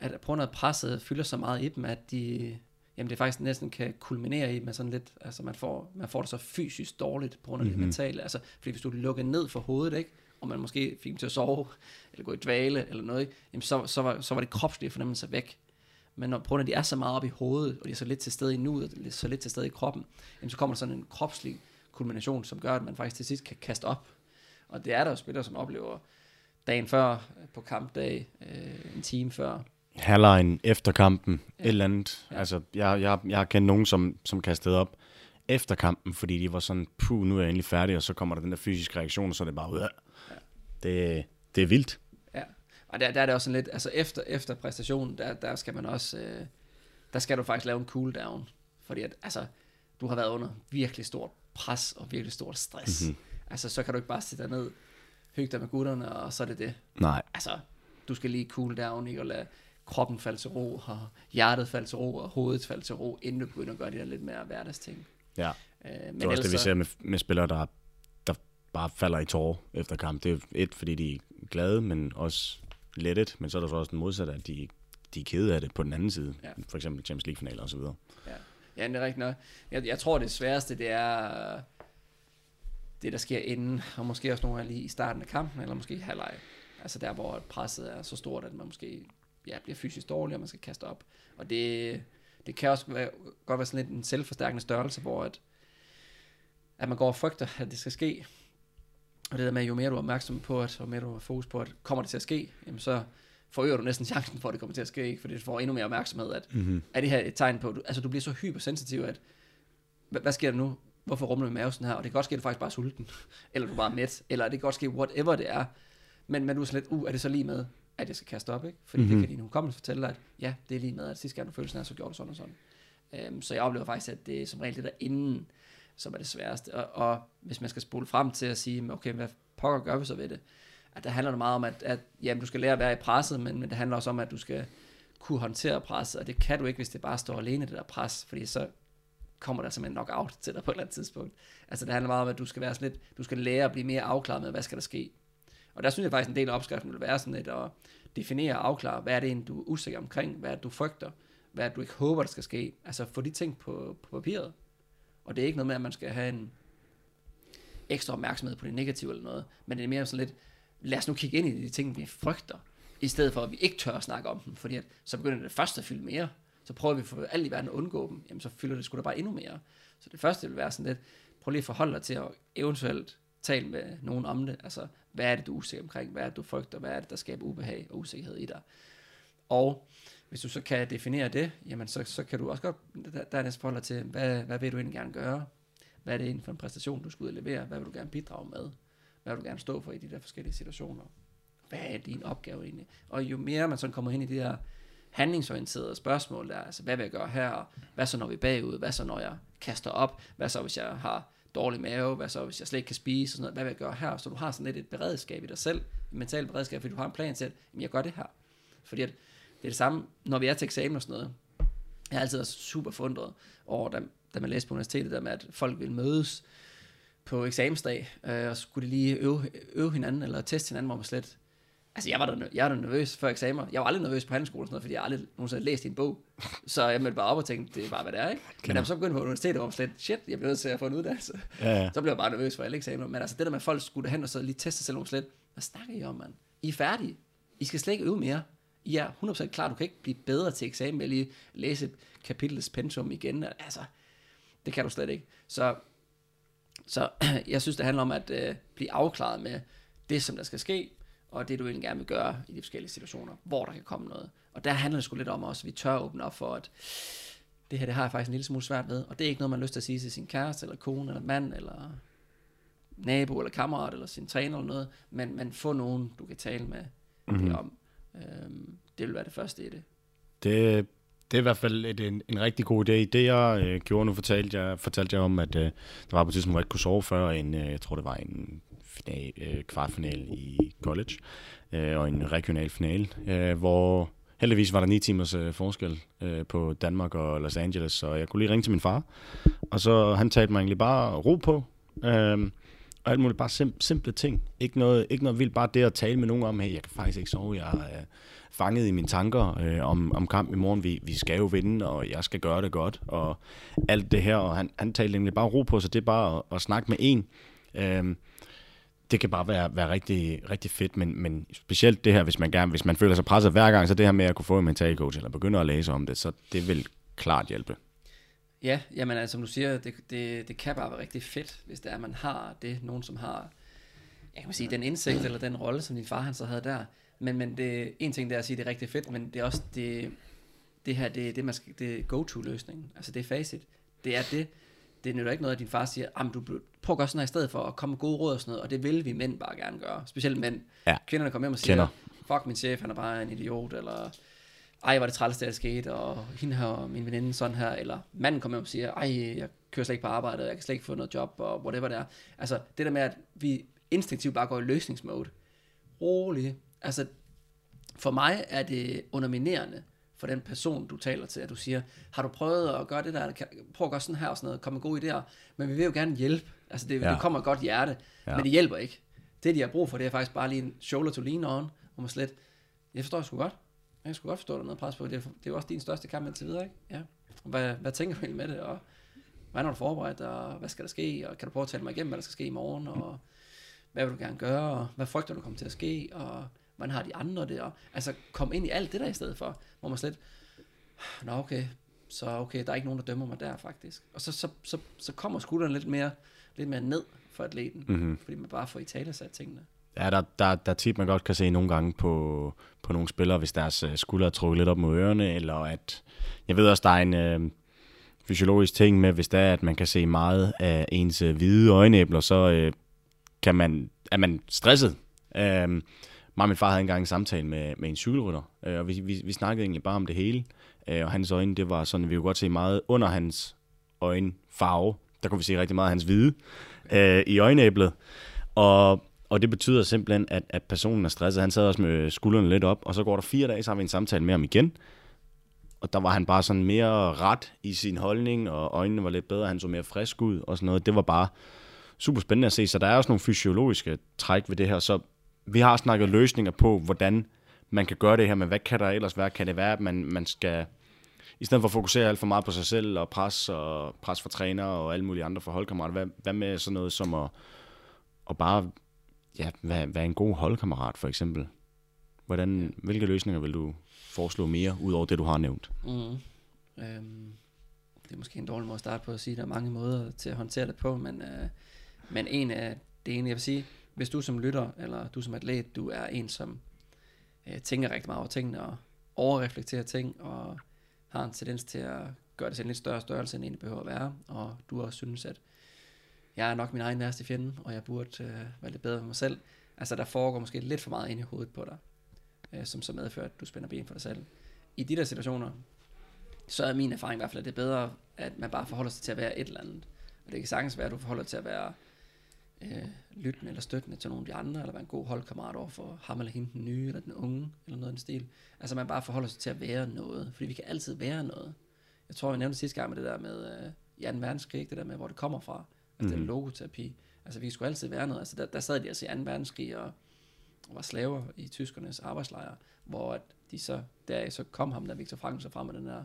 at på grund af presset fylder så meget i dem, at de, jamen det faktisk næsten kan kulminere i med sådan lidt, altså man får, man får det så fysisk dårligt på grund af mm-hmm. Mhm. det mentale, altså fordi hvis du lukker ned for hovedet, ikke, og man måske fik dem til at sove, eller gå i dvale, eller noget, ikke, jamen så, så, var, så var det kropslige fornemmelse væk. Men når, på grund af, at de er så meget op i hovedet, og de er så lidt til stede i nuet, og så lidt til stede i kroppen, jamen så kommer der sådan en kropslig kulmination, som gør, at man faktisk til sidst kan kaste op. Og det er der jo spillere, som oplever dagen før, på kampdag, øh, en time før, Halvlejen efter kampen, ja. Et eller andet. Ja. Ja. Altså, jeg, jeg, jeg har kendt nogen, som, som kastede op efter kampen, fordi de var sådan, puh, nu er jeg endelig færdig, og så kommer der den der fysiske reaktion, og så er det bare ud af. Ja. Det, det er vildt. Og der, der er det også sådan lidt, altså efter, efter præstationen, der, der skal man også, øh, der skal du faktisk lave en cool down, fordi at, altså, du har været under virkelig stort pres og virkelig stort stress. Mhm. Mm-hmm. Altså, så kan du ikke bare sætte dig ned, hygge dig med gutterne, og så er det det. Nej, Altså, du skal lige cool down, ikke, og lade kroppen falde til ro, og hjertet falde til ro, og hovedet falde til ro, inden du begynder at gøre de der lidt mere hverdagsting. ja. Øh, men Det er også det, vi ellers ser med, med spillere, der, der bare falder i tårer efter kamp. Det er et, fordi de er glade, men også lettet, men så er der så også den modsatte, at de, de er kede af det på den anden side. Ja. For eksempel Champions League-finaler og så videre. Ja, ja det er rigtigt nok. Jeg, jeg tror, det sværeste, det er det, der sker inden, og måske også nogle gange lige i starten af kampen, eller måske halvleg. Altså der, hvor presset er så stort, at man måske ja, bliver fysisk dårlig, og man skal kaste op. Og det, det kan også være, godt være sådan lidt en selvforstærkende størrelse, hvor at, at man går og frygter, at det skal ske. Og det der med, jo mere du er opmærksom på, at, og mere du har fokus på, at kommer det til at ske, jamen så forøger du næsten chancen for, at det kommer til at ske, ikke? fordi du får endnu mere opmærksomhed, at Mm-hmm. er det her et tegn på, at du, altså du bliver så hypersensitiv, at hvad, hvad sker der nu? hvorfor rumler min mave sådan her, og det kan godt ske, at du faktisk bare er sulten, eller du er bare mæt, eller det kan godt ske, whatever det er, men, men du er sådan lidt, uh, er det så lige med, at jeg skal kaste op, ikke? Fordi mm-hmm. det kan din hukommelse fortælle dig, at ja, det er lige med, at sidste gang du følte sådan her, så gjorde du sådan og sådan. Øhm, så jeg oplever faktisk, at det er som regel det der inden, som er det sværeste. Og, og hvis man skal spole frem til at sige, okay, hvad pokker gør vi så ved det? At der handler det meget om, at, at jamen, du skal lære at være i presset, men, men det handler også om, at du skal kunne håndtere presset, og det kan du ikke, hvis det bare står alene, det der pres, fordi så kommer der simpelthen nok out til dig på et eller andet tidspunkt. Altså det handler meget om, at du skal være sådan lidt, du skal lære at blive mere afklaret med, hvad skal der ske. Og der synes jeg faktisk, en del af opskriften vil være sådan lidt at definere og afklare, hvad er det du er usikker omkring, hvad er det, du frygter, hvad er det, du ikke håber, der skal ske. Altså få de ting på, på papiret. Og det er ikke noget med, at man skal have en ekstra opmærksomhed på det negative eller noget, men det er mere sådan lidt, lad os nu kigge ind i de ting, vi frygter, i stedet for, at vi ikke tør at snakke om dem, fordi at, så begynder det første at fylde mere, så prøver vi for alt i verden at undgå dem, jamen så fylder det sgu da bare endnu mere. Så det første vil være sådan lidt, prøv lige at forholde dig til at eventuelt tale med nogen om det, altså hvad er det, du er usikker omkring, hvad er det, du frygter, hvad er det, der skaber ubehag og usikkerhed i dig. Og hvis du så kan definere det, jamen så, så kan du også godt der, der næste forholde til, hvad, hvad vil du egentlig gerne gøre? Hvad er det egentlig for en præstation, du skal ud og levere? Hvad vil du gerne bidrage med? Hvad vil du gerne stå for i de der forskellige situationer? Hvad er din opgave egentlig? Og jo mere man sådan kommer ind i de der handlingsorienterede spørgsmål der, altså hvad vil jeg gøre her? Hvad så når vi er bagud? Hvad så når jeg kaster op? Hvad så hvis jeg har dårlig mave? Hvad så hvis jeg slet ikke kan spise? Og sådan noget? Hvad vil jeg gøre her? Så du har sådan lidt et beredskab i dig selv, et mentalt beredskab, fordi du har en plan til, at jamen, jeg gør det her. Fordi at det er det samme, når vi er til eksamen og sådan noget. Jeg har altid været super fundret over, da, da man læste på universitetet, der med, at folk ville mødes på eksamensdag, øh, og skulle de lige øve, øve hinanden, eller teste hinanden, hvor man slet... Altså, jeg var, da, jeg var da nervøs før eksamen. Jeg var aldrig nervøs på handelsskolen, sådan noget, fordi jeg aldrig nogensinde læst i en bog. Så jeg mødte bare op og tænkte, det er bare, hvad det er, ikke? Men da jeg så begyndte på universitetet, hvor man slet, shit, jeg bliver nødt til at få en uddannelse. Ja, ja. Så blev jeg bare nervøs for alle eksamener. Men altså, det der med, at folk skulle hen og så lige teste sig selv, hvor man slet, hvad snakker I om, mand? I er færdige. I skal slet ikke øve mere. Er 100% klar, du kan ikke blive bedre til eksamen ved at lige læse et kapitels pensum igen. Altså, det kan du slet ikke. Så, så jeg synes, det handler om at øh, blive afklaret med det, som der skal ske, og det, du egentlig gerne vil gøre i de forskellige situationer, hvor der kan komme noget. Og der handler det sgu lidt om også, at vi tør åbne op for, at det her, det har jeg faktisk en lille smule svært ved, og det er ikke noget, man har lyst til at sige til sin kæreste, eller kone, eller mand, eller nabo, eller kammerat, eller sin træner, eller noget, men, men få nogen, du kan tale med mm-hmm. det om. Øhm, det vil være det første i det. Det, det er i hvert fald et, en, en rigtig god idé. Det jeg øh, gjorde nu, fortalte jeg, fortalte jeg om, at øh, der var på et tidspunkt, hvor jeg ikke kunne sove før en, øh, jeg tror det var en final, øh, kvartfinal i college, øh, og en regional finale, øh, hvor heldigvis var der 9 timers øh, forskel øh, på Danmark og Los Angeles, så jeg kunne lige ringe til min far, og så han talte mig egentlig bare ro på, øh, og alt muligt, bare sim- simple ting. Ikke noget, ikke noget vildt, bare det at tale med nogen om, hey, jeg kan faktisk ikke sove, jeg er øh, fanget i mine tanker øh, om, om kamp i morgen, vi, vi skal jo vinde, og jeg skal gøre det godt, og alt det her, og han, han talte egentlig bare ro på, så det er bare at, at snakke med en. Øh, det kan bare være, være rigtig, rigtig fedt, men, men specielt det her, hvis man, gerne, hvis man føler sig presset hver gang, så det her med at kunne få en mental coach, eller begynde at læse om det, så det vil klart hjælpe. Ja, jamen altså, som du siger, det, det, det kan bare være rigtig fedt, hvis det er, at man har det, nogen som har, jeg kan sige, den indsigt eller den rolle, som din far han så havde der. Men, men det, en ting det er at sige, det er rigtig fedt, men det er også det, det her, det, det, man skal, det er go-to-løsningen. Altså det er facit. Det er det. Det nytter ikke noget, at din far siger, du prøv at gøre sådan her i stedet for at komme med gode råd og sådan noget, og det vil vi mænd bare gerne gøre. Specielt mænd. Ja. Kvinderne kommer hjem og siger, Kender. fuck min chef, han er bare en idiot, eller ej, var det træls, det der skete, og hende her og min veninde sådan her, eller manden kommer og siger, ej, jeg kører slet ikke på arbejde, jeg kan slet ikke få noget job, og whatever det er. Altså, det der med, at vi instinktivt bare går i løsningsmode. Rolig. Altså, for mig er det underminerende for den person, du taler til, at du siger, har du prøvet at gøre det der, prøv at gøre sådan her og sådan noget, komme med gode idéer, men vi vil jo gerne hjælpe. Altså, det, ja. det kommer godt hjerte, ja. men det hjælper ikke. Det, de har brug for, det er faktisk bare lige en shoulder to lean on, hvor man slet, jeg forstår sgu godt, jeg skulle godt forstå, at der er noget pres på. Det er, det er også din største kamp indtil videre, ikke? Ja. Hvad, hvad tænker du egentlig med det? Og hvordan har du forberedt og hvad skal der ske? Og kan du prøve at tale mig igennem, hvad der skal ske i morgen? Og hvad vil du gerne gøre? Og hvad frygter du kommer til at ske? Og hvordan har de andre det? Og, altså, kom ind i alt det der i stedet for, hvor man slet, nå okay, så okay, der er ikke nogen, der dømmer mig der faktisk. Og så, så, så, så kommer skulderen lidt mere, lidt mere ned for atleten, mm-hmm. fordi man bare får i tale sat tingene. Ja, der, der, der er tit, man godt kan se nogle gange på, på nogle spillere, hvis deres øh, skuldre er trukket lidt op mod ørerne, eller at, jeg ved også, der er en, øh, fysiologisk ting med, hvis det er, at man kan se meget af ens øh, hvide øjenæbler, så øh, kan man, er man stresset. Øh, mig og min far havde engang en samtale med, med en cykelrytter, øh, og vi, vi, vi snakkede egentlig bare om det hele. Øh, og hans øjne, det var sådan, at vi kunne godt se meget under hans øjenfarve. Der kunne vi se rigtig meget af hans hvide øh, i øjenæblet. Og, og det betyder simpelthen, at, at personen er stresset. Han sad også med skuldrene lidt op, og så går der fire dage, så har vi en samtale med ham igen. Og der var han bare sådan mere ret i sin holdning, og øjnene var lidt bedre, han så mere frisk ud og sådan noget. Det var bare super spændende at se, så der er også nogle fysiologiske træk ved det her. Så vi har snakket løsninger på, hvordan man kan gøre det her, men hvad kan der ellers være? Kan det være, at man, man skal, i stedet for at fokusere alt for meget på sig selv, og pres, og pres for træner og alle mulige andre for holdkammerater, hvad, hvad med sådan noget som at, at bare ja, være, være en god holdkammerat, for eksempel? Hvordan, hvilke løsninger vil du foreslå mere, ud over det, du har nævnt? Mm. Øhm, det er måske en dårlig måde at starte på at sige, der er mange måder til at håndtere det på, men, øh, men en af det ene, jeg vil sige, hvis du som lytter, eller du som atlet, du er en, som øh, tænker rigtig meget over tingene, og overreflekterer ting, og har en tendens til at gøre det til en lidt større størrelse, end det behøver at være, og du også synes, at jeg er nok min egen værste fjende, og jeg burde øh, være lidt bedre med mig selv. Altså, der foregår måske lidt for meget ind i hovedet på dig, øh, som så medfører, at du spænder ben for dig selv. I de der situationer, så er min erfaring i hvert fald, at det er bedre, at man bare forholder sig til at være et eller andet. Og det kan sagtens være, at du forholder dig til at være øh, lyttende eller støttende til nogle af de andre, eller være en god holdkammerat over for ham eller hende, den nye eller den unge, eller noget i den stil. Altså man bare forholder sig til at være noget, fordi vi kan altid være noget. Jeg tror, jeg nævnte sidste gang med det der med øh, 2. verdenskrig, det der med, hvor det kommer fra, altså mm. det logoterapi. Altså vi skulle altid være noget. Altså der, der sad de altså i 2. verdenskrig og, og var slaver i tyskernes arbejdslejre, hvor at de så, der så kom ham, der Viktor Frankl så frem med den der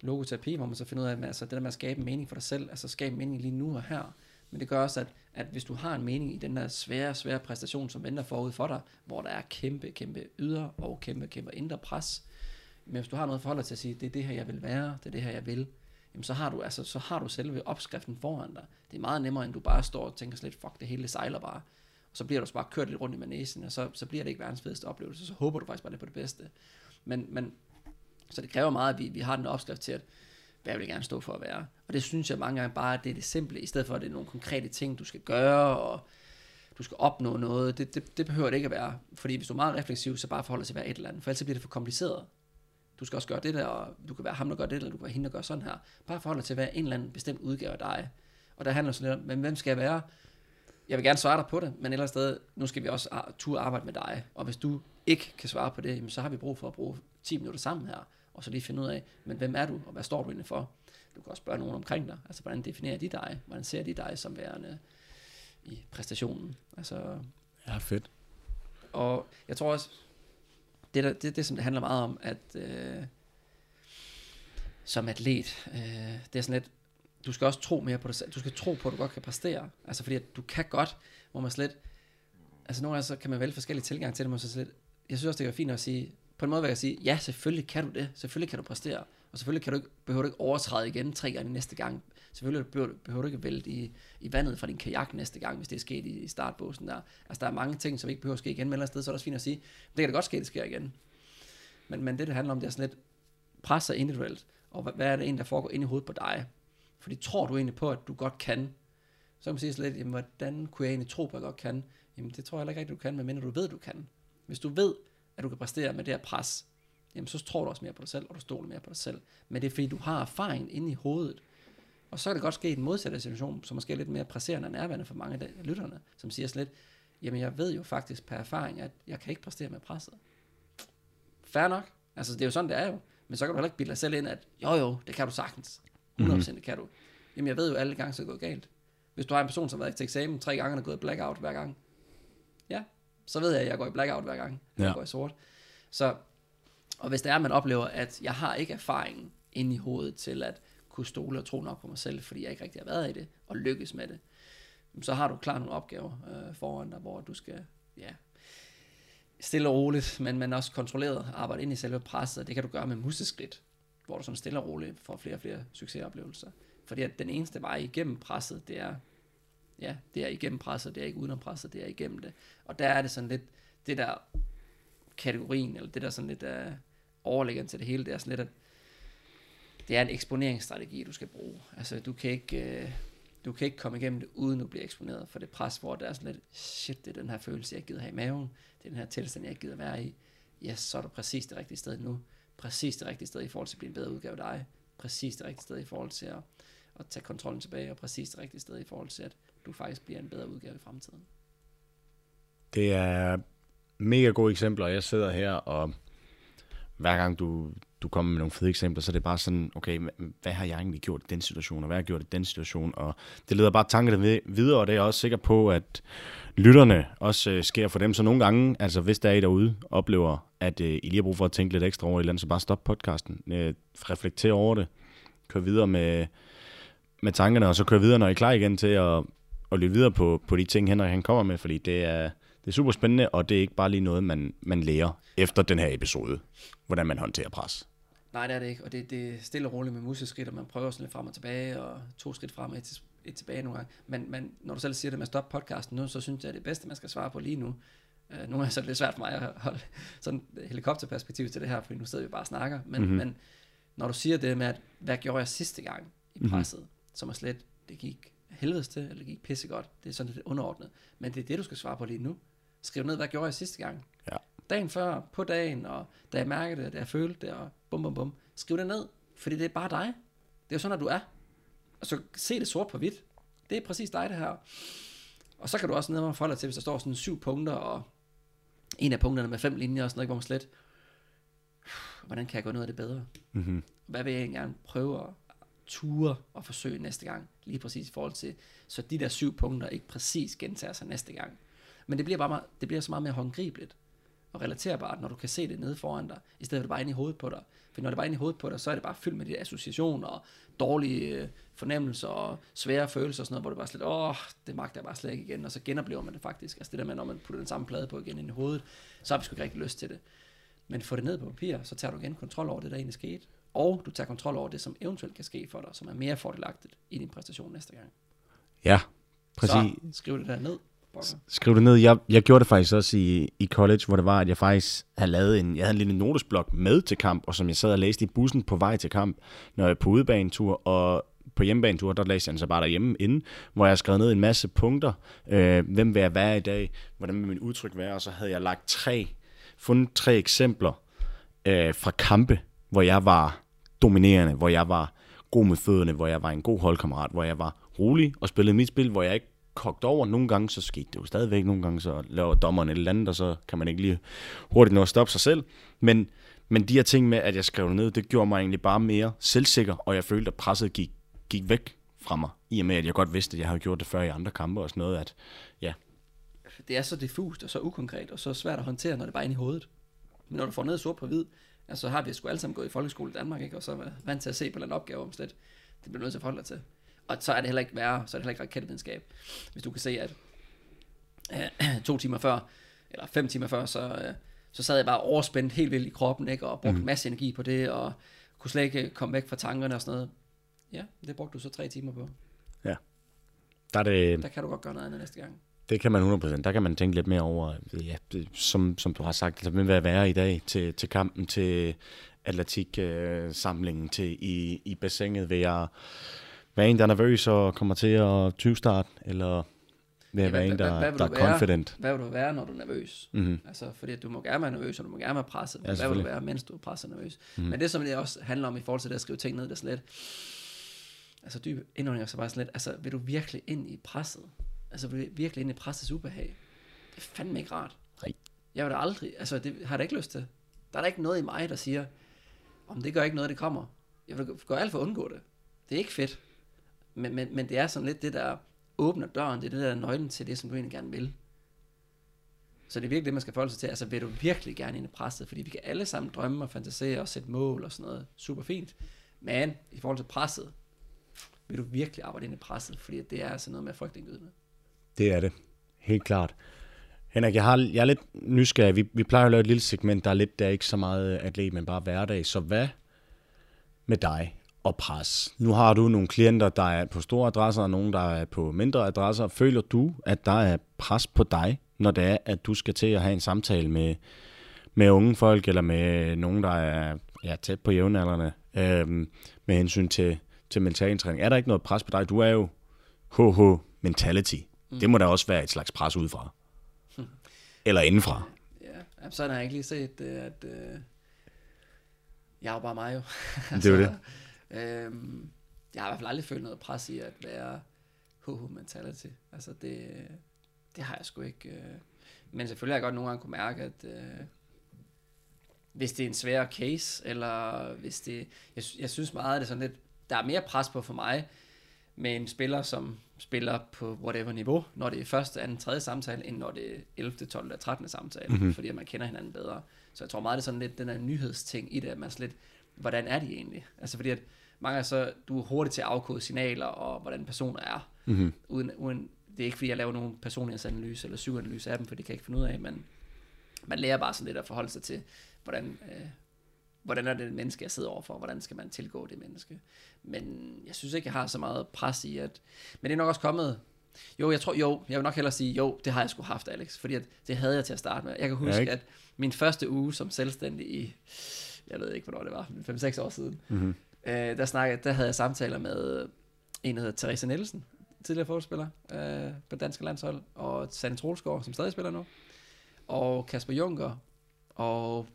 logoterapi, hvor man så finder ud af, at altså, det der med at skabe mening for dig selv, altså skabe mening lige nu og her, men det gør også, at, at hvis du har en mening i den der svære, svære præstation, som venter forud for dig, hvor der er kæmpe, kæmpe ydre og kæmpe, kæmpe indre pres, men hvis du har noget forhold til at sige, det er det her, jeg vil være, det er det her, jeg vil, jamen så har du, altså, så har du selve opskriften foran dig. Det er meget nemmere, end du bare står og tænker slet, fuck, det hele sejler bare. Og så bliver du bare kørt lidt rundt i manesen, og så, så bliver det ikke verdens fedeste oplevelse. Så håber du faktisk bare det på det bedste. Men, men så det kræver meget, at vi, vi har den opskrift til, at hvad vil jeg gerne stå for at være. Og det synes jeg mange gange bare, at det er det simple, i stedet for at det er nogle konkrete ting, du skal gøre, og du skal opnå noget. Det, det, det behøver det ikke at være. Fordi hvis du er meget refleksiv, så bare forholder til at være et eller andet. For ellers bliver det for kompliceret. Du skal også gøre det der, og du kan være ham, der gør det, eller du kan være hende, der gør sådan her. Bare forholde til at være en eller anden bestemt udgave af dig. Og der handler sådan lidt om, men hvem skal jeg være? Jeg vil gerne svare dig på det, men ellers sted, nu skal vi også turde arbejde med dig. Og hvis du ikke kan svare på det, så har vi brug for at bruge 10 minutter sammen her og så lige finde ud af, men hvem er du, og hvad står du egentlig for? Du kan også spørge nogen omkring dig, altså hvordan definerer de dig? Hvordan ser de dig som værende i præstationen? Altså, ja, fedt. Og jeg tror også, det, der, det, det som det handler meget om, at øh, som atlet, øh, det er sådan lidt, du skal også tro mere på dig selv. Du skal tro på, at du godt kan præstere. Altså fordi, at du kan godt, hvor man slet, altså nogle gange så kan man vælge forskellige tilgange til det, men så slet, jeg synes også, det er fint at sige, på en måde vil jeg sige, ja, selvfølgelig kan du det. Selvfølgelig kan du præstere. Og selvfølgelig kan du ikke, behøver du ikke overtræde igen tre gange næste gang. Selvfølgelig behøver, behøver du ikke vælte i, i vandet fra din kajak næste gang, hvis det er sket i, i startbåsen der. Altså, der er mange ting, som ikke behøver at ske igen, men et sted, så er det også fint at sige, det kan da godt ske, at det sker igen. Men, men det, det handler om, det er sådan lidt presser individuelt. Og hvad, hvad er det egentlig, der foregår inde i hovedet på dig? Fordi tror du egentlig på, at du godt kan? Så kan man sige sådan lidt, jamen, hvordan kunne jeg egentlig tro på, at jeg godt kan? Jamen, det tror jeg heller ikke rigtigt, du kan, medmindre du ved, at du kan. Hvis du ved, at du kan præstere med det her pres, jamen så tror du også mere på dig selv, og du stoler mere på dig selv. Men det er fordi, du har erfaring inde i hovedet. Og så kan det godt ske i en modsatte situation, som måske er lidt mere presserende og nærværende for mange af lytterne, som siger slet, jamen jeg ved jo faktisk per erfaring, at jeg kan ikke præstere med presset. Fair nok. Altså det er jo sådan, det er jo. Men så kan du heller ikke bilde dig selv ind, at jo jo, det kan du sagtens. 100% mm-hmm. det kan du. Jamen jeg ved jo alle gange, så er det gået galt. Hvis du har en person, som har været til eksamen tre gange og er gået blackout hver gang, ja, så ved jeg, at jeg går i blackout hver gang. Jeg ja. går i sort. Så, og hvis det er, at man oplever, at jeg har ikke erfaringen inde i hovedet til at kunne stole og tro nok på mig selv, fordi jeg ikke rigtig har været i det, og lykkes med det, så har du klart nogle opgaver øh, foran dig, hvor du skal, ja, stille og roligt, men, men også kontrolleret arbejde ind i selve presset, det kan du gøre med museskridt, hvor du sådan stille og roligt får flere og flere succesoplevelser. Fordi at den eneste vej igennem presset, det er ja, det er igennem presset, det er ikke udenom presset, det er igennem det. Og der er det sådan lidt, det der kategorien, eller det der sådan lidt øh, uh, overliggende til det hele, det er sådan lidt, at det er en eksponeringsstrategi, du skal bruge. Altså, du kan ikke, øh, du kan ikke komme igennem det, uden du bliver eksponeret for det pres, hvor der er sådan lidt, shit, det er den her følelse, jeg gider have i maven, det er den her tilstand, jeg gider være i. Ja, så er du præcis det rigtige sted nu. Præcis det rigtige sted i forhold til at blive en bedre udgave af dig. Præcis det rigtige sted i forhold til at, at tage kontrollen tilbage, og præcis det rigtige sted i forhold til, at du faktisk bliver en bedre udgave i fremtiden. Det er mega gode eksempler, jeg sidder her, og hver gang du, du kommer med nogle fede eksempler, så er det bare sådan, okay, hvad har jeg egentlig gjort i den situation, og hvad har jeg gjort i den situation, og det leder bare tankerne videre, og det er jeg også sikker på, at lytterne også øh, sker for dem, så nogle gange, altså hvis der er I derude, oplever, at øh, I lige har brug for at tænke lidt ekstra over et eller andet, så bare stop podcasten, øh, reflekter over det, kør videre med, med tankerne, og så kør videre, når I er klar igen til at, at lytte videre på, på de ting, Henrik han kommer med, fordi det er, det er super spændende, og det er ikke bare lige noget, man, man lærer efter den her episode, hvordan man håndterer pres. Nej, det er det ikke, og det, det er stille og roligt med museskridt, og man prøver sådan lidt frem og tilbage, og to skridt frem og et, et tilbage nogle gange. Men, men når du selv siger det med stop podcasten nu, så synes jeg, at det bedste, man skal svare på lige nu, Uh, nogle gange så er det lidt svært for mig at holde sådan et helikopterperspektiv til det her, fordi nu sidder vi bare og snakker. Men, mm-hmm. men når du siger det med, at hvad gjorde jeg sidste gang i mhm. presset, mm-hmm. som er slet, det gik helvedes til, eller det gik pissegodt, det er sådan lidt underordnet. Men det er det, du skal svare på lige nu. Skriv ned, hvad gjorde jeg sidste gang? Ja. Dagen før, på dagen, og da jeg mærkede det, da jeg følte det, og bum bum bum. Skriv det ned, fordi det er bare dig. Det er jo sådan, at du er. Og så se det sort på hvidt. Det er præcis dig, det her. Og så kan du også ned forholde dig til, hvis der står sådan syv punkter, og en af punkterne med fem linjer og sådan noget, hvor man slet, hvordan kan jeg gøre noget af det bedre? Mm-hmm. Hvad vil jeg egentlig gerne prøve at ture og forsøge næste gang, lige præcis i forhold til, så de der syv punkter ikke præcis gentager sig næste gang. Men det bliver, bare meget, det bliver så meget mere håndgribeligt og relaterbart, når du kan se det nede foran dig, i stedet for det bare inde i hovedet på dig. For når det er bare inde i hovedet på dig, så er det bare fyldt med de associationer og dårlige øh, fornemmelser og svære følelser og sådan noget, hvor det bare slet, åh, det magter jeg bare slet ikke igen, og så genoplever man det faktisk. Altså det der med, når man putter den samme plade på igen ind i hovedet, så har vi sgu ikke rigtig lyst til det. Men få det ned på papir, så tager du igen kontrol over det, der egentlig skete, og du tager kontrol over det, som eventuelt kan ske for dig, som er mere fordelagtigt i din præstation næste gang. Ja, præcis. Så skriv det der ned. Skriv det ned. Jeg, jeg gjorde det faktisk også i, i college, hvor det var, at jeg faktisk havde lavet en, jeg havde en lille notesblok med til kamp, og som jeg sad og læste i bussen på vej til kamp, når jeg på udebanetur, og på hjemmebanetur, der læste jeg den så bare derhjemme inden, hvor jeg skrev ned en masse punkter. Øh, hvem vil jeg være i dag? Hvordan vil mit udtryk være? Og så havde jeg lagt tre, fundet tre eksempler øh, fra kampe, hvor jeg var dominerende, hvor jeg var god med fødderne, hvor jeg var en god holdkammerat, hvor jeg var rolig og spillede mit spil, hvor jeg ikke kogt over. Nogle gange så skete det jo stadigvæk, nogle gange så laver dommeren et eller andet, og så kan man ikke lige hurtigt nå at stoppe sig selv. Men, men de her ting med, at jeg skrev det ned, det gjorde mig egentlig bare mere selvsikker, og jeg følte, at presset gik, gik væk fra mig, i og med, at jeg godt vidste, at jeg havde gjort det før i andre kampe og sådan noget, at ja. Det er så diffust og så ukonkret og så svært at håndtere, når det bare er inde i hovedet. Men når du får ned sort på hvid, altså har vi sgu alle sammen gået i folkeskole i Danmark, ikke? og så er vant til at se på den opgave om slet. Det bliver nødt til at forholde dig til. Og så er det heller ikke værre, så er det heller ikke raketvidenskab. Hvis du kan se, at øh, to timer før, eller fem timer før, så, øh, så sad jeg bare overspændt helt vildt i kroppen, ikke? og brugte mm. en masse energi på det, og kunne slet ikke komme væk fra tankerne og sådan noget. Ja, det brugte du så tre timer på. Ja. Der, er det, der kan du godt gøre noget andet næste gang. Det kan man 100%. Der kan man tænke lidt mere over, ja, som, som du har sagt, altså, hvad være i dag til, til kampen, til atletiksamlingen, øh, til i, i bassinet. Vil jeg være en, der er nervøs og kommer til at 20 start, eller vil jeg ja, være en, der, hvad, hvad der er være, confident? Hvad vil du være, når du er nervøs? Mm-hmm. Altså, fordi du må gerne være nervøs, og du må gerne være presset. Ja, hvad vil du være, mens du er presset nervøs? Mm-hmm. Men det, som det også handler om i forhold til det at skrive ting ned, det er slet, altså dyb indånding, så bare sådan lidt, altså vil du virkelig ind i presset? Altså vil du virkelig ind i pressets ubehag? Det er fandme ikke rart. Nej. Jeg vil da aldrig, altså det har jeg da ikke lyst til. Der er der ikke noget i mig, der siger, om det gør ikke noget, det kommer. Jeg vil gå alt for at undgå det. Det er ikke fedt. Men, men, men det er sådan lidt det, der åbner døren, det er det der nøglen til det, som du egentlig gerne vil. Så det er virkelig det, man skal forholde sig til. Altså, vil du virkelig gerne ind i presset? Fordi vi kan alle sammen drømme og fantasere og sætte mål og sådan noget. Super fint. Men i forhold til presset, vil du virkelig arbejde ind i presset? Fordi det er altså noget med frygtindgydende. Det er det. Helt klart. Henrik, jeg, har, jeg er lidt nysgerrig. Vi, vi plejer at lave et lille segment, der er lidt, der er ikke så meget atlet, men bare hverdag. Så hvad med dig? Og pres. Nu har du nogle klienter, der er på store adresser, og nogle, der er på mindre adresser. Føler du, at der er pres på dig, når det er, at du skal til at have en samtale med, med unge folk, eller med nogen, der er ja, tæt på jævnaldrende? øhm, med hensyn til, til mentaltræning. Er der ikke noget pres på dig? Du er jo HH Mentality. Mm. Det må da også være et slags pres udefra. Eller indenfra. Ja, sådan har jeg ikke lige set at øh, jeg er jo bare mig jo. Det er jo det. øhm, jeg har i hvert fald aldrig følt noget pres i at være HH mentality. Altså det, det har jeg sgu ikke. Øh. Men selvfølgelig har jeg godt nogle gange kunne mærke, at øh, hvis det er en svær case, eller hvis det... Jeg, jeg synes meget, at det er sådan lidt... Der er mere pres på for mig, med en spiller, som spiller på whatever niveau, når det er første, anden, tredje samtale, end når det er 11., 12. eller 13. samtale, mm-hmm. fordi at man kender hinanden bedre. Så jeg tror meget, det er sådan lidt den her nyhedsting i det, at man lidt, hvordan er de egentlig? Altså fordi at mange så, du er hurtig til at afkode signaler, og hvordan personer er, mm-hmm. uden, uden, det er ikke fordi, jeg laver nogen personlighedsanalyse eller psykoanalyse af dem, for det kan jeg ikke finde ud af, men man lærer bare sådan lidt at forholde sig til, hvordan, øh, hvordan er det menneske, jeg sidder overfor, hvordan skal man tilgå det menneske. Men jeg synes ikke, jeg har så meget pres i, at... Men det er nok også kommet... Jo, jeg tror, jo, jeg vil nok hellere sige, jo, det har jeg sgu haft, Alex, fordi at det havde jeg til at starte med. Jeg kan huske, ja, at min første uge som selvstændig i, jeg ved ikke, hvornår det var, 5-6 år siden, mm-hmm. Øh, der, snakkede, der havde jeg samtaler med en, der hedder Therese Nielsen, tidligere fodboldspiller øh, på danske landshold, og Sanne Troelsgaard, som stadig spiller nu, og Kasper Junker, og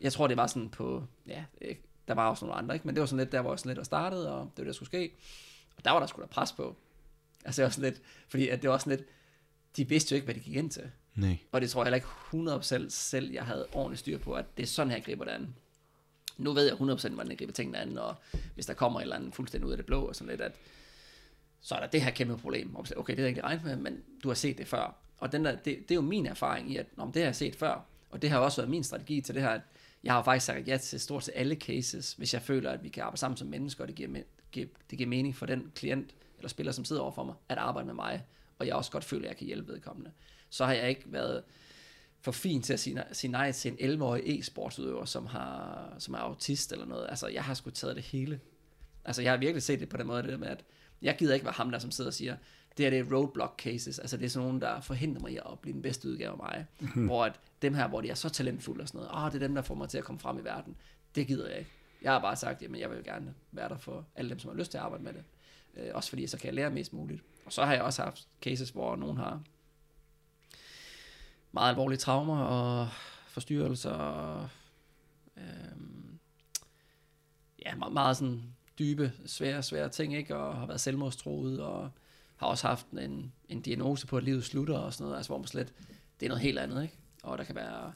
jeg tror, det var sådan på, ja, der var også nogle andre, ikke? men det var sådan lidt, der var sådan lidt, der startede, og det var det, der skulle ske. Og der var der sgu da pres på. Altså det var sådan lidt, fordi at det var sådan lidt, de vidste jo ikke, hvad de gik ind til. Nej. Og det tror jeg heller ikke 100% selv, jeg havde ordentligt styr på, at det er sådan her, jeg griber det an. Nu ved jeg 100% hvordan jeg griber tingene an, og hvis der kommer et eller andet fuldstændig ud af det blå, og sådan lidt, at så er der det her kæmpe problem. Okay, det er jeg ikke regnet med, men du har set det før. Og den der, det, det er jo min erfaring i, at om det har jeg set før. Og det har også været min strategi til det her, at jeg har faktisk sagt ja til stort set alle cases, hvis jeg føler, at vi kan arbejde sammen som mennesker, og det giver, det giver mening for den klient eller spiller, som sidder overfor mig, at arbejde med mig, og jeg også godt føler, at jeg kan hjælpe vedkommende. Så har jeg ikke været for fin til at sige, sige nej til en 11-årig e-sportsudøver, som, har, som er autist eller noget. Altså, jeg har sgu taget det hele. Altså, jeg har virkelig set det på den måde, det der med, at jeg gider ikke være ham der, som sidder og siger, det her det er roadblock cases, altså det er sådan nogen, der forhindrer mig i at blive den bedste udgave af mig, mm-hmm. hvor at dem her, hvor de er så talentfulde og sådan noget, åh, oh, det er dem, der får mig til at komme frem i verden, det gider jeg ikke. Jeg har bare sagt, jamen jeg vil gerne være der for alle dem, som har lyst til at arbejde med det, øh, også fordi så kan jeg lære mest muligt. Og så har jeg også haft cases, hvor nogen har meget alvorlige traumer og forstyrrelser og øh, ja, meget, meget sådan dybe, svære, svære ting, ikke? Og har været selvmordstroet, og har også haft en, en diagnose på, at livet slutter og sådan noget, altså hvor man slet, det er noget helt andet, ikke? Og der kan være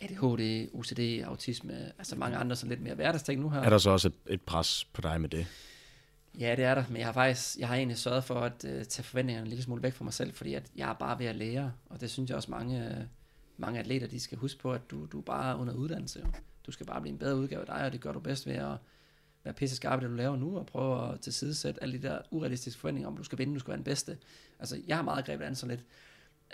ADHD, OCD, autisme, altså mange andre sådan lidt mere hverdagsting nu her. Er der så også et, et pres på dig med det? Ja, det er der, men jeg har faktisk, jeg har egentlig sørget for at uh, tage forventningerne en lille smule væk fra mig selv, fordi at jeg er bare ved at lære, og det synes jeg også mange, uh, mange atleter, de skal huske på, at du, du er bare under uddannelse. Jo. Du skal bare blive en bedre udgave af dig, og det gør du bedst ved at være pisse skarp det, du laver nu, og prøve at tilsidesætte alle de der urealistiske forventninger om, du skal vinde, du skal være den bedste. Altså, jeg har meget grebet an sådan lidt.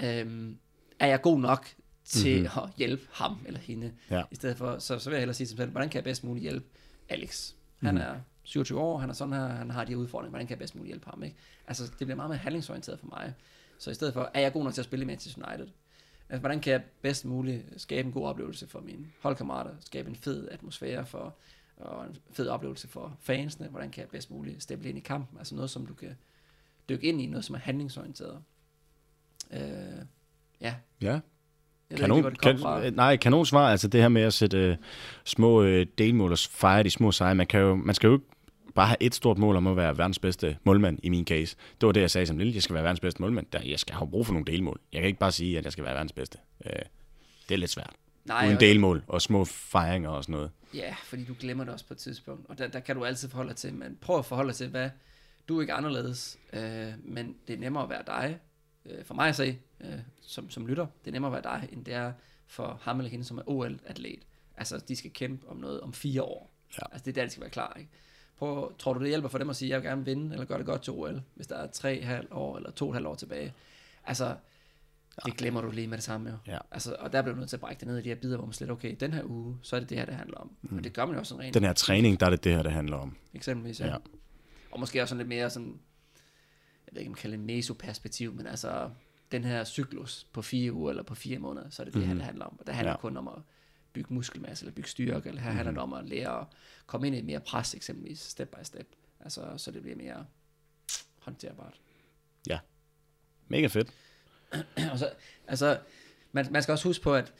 Øhm, er jeg god nok til mm-hmm. at hjælpe ham eller hende? Ja. I stedet for, så, så vil jeg hellere sige til mig selv, hvordan kan jeg bedst muligt hjælpe Alex? Han mm-hmm. er 27 år, han er sådan her, han har de her udfordringer, hvordan kan jeg bedst muligt hjælpe ham? Ikke? Altså, det bliver meget mere handlingsorienteret for mig. Så i stedet for, er jeg god nok til at spille i Manchester United? Altså, hvordan kan jeg bedst muligt skabe en god oplevelse for mine holdkammerater, skabe en fed atmosfære for og en fed oplevelse for fansene, hvordan kan jeg bedst muligt steppe ind i kampen, altså noget, som du kan dykke ind i, noget, som er handlingsorienteret. Øh, ja. Ja. Jeg kanon, ikke, kan, fra. nej, kanon svar, altså det her med at sætte uh, små uh, delmål og fejre de små sejre, man, kan jo, man skal jo ikke bare have et stort mål om at være verdens bedste målmand i min case. Det var det, jeg sagde som lille. Jeg skal være verdens bedste målmand. Der, jeg skal have brug for nogle delmål. Jeg kan ikke bare sige, at jeg skal være verdens bedste. Uh, det er lidt svært. Nej, Uden delmål og små fejringer og sådan noget. Ja, fordi du glemmer det også på et tidspunkt, og der, der kan du altid forholde dig til, men prøv at forholde dig til, hvad du er ikke anderledes, øh, men det er nemmere at være dig, øh, for mig at se, øh, som, som lytter, det er nemmere at være dig, end det er for ham eller hende, som er OL-atlet. Altså, de skal kæmpe om noget om fire år. Ja. Altså, det er der, de skal være klar, ikke? Prøv, tror du, det hjælper for dem at sige, at jeg vil gerne vinde, eller gøre det godt til OL, hvis der er tre halv år, eller to halv år tilbage? Altså, det glemmer du lige med det samme jo. Ja. Altså, og der bliver du nødt til at brække det ned i de her bidder, hvor man slet, okay, den her uge, så er det det her, det handler om. Mm. Og det gør man jo også sådan rent. Den her træning, der er det det her, det handler om. Eksempelvis, ja. ja. Og måske også sådan lidt mere sådan, jeg ved ikke, om man kalder det mesoperspektiv, men altså, den her cyklus på fire uger eller på fire måneder, så er det det mm. her, mhm. det handler om. Og det handler ja. kun om at bygge muskelmasse, eller bygge styrke, eller her mm. handler det om at lære at komme ind i mere pres, eksempelvis, step by step. Altså, så det bliver mere håndterbart. Ja. Mega fedt. og så, altså, man, man skal også huske på, at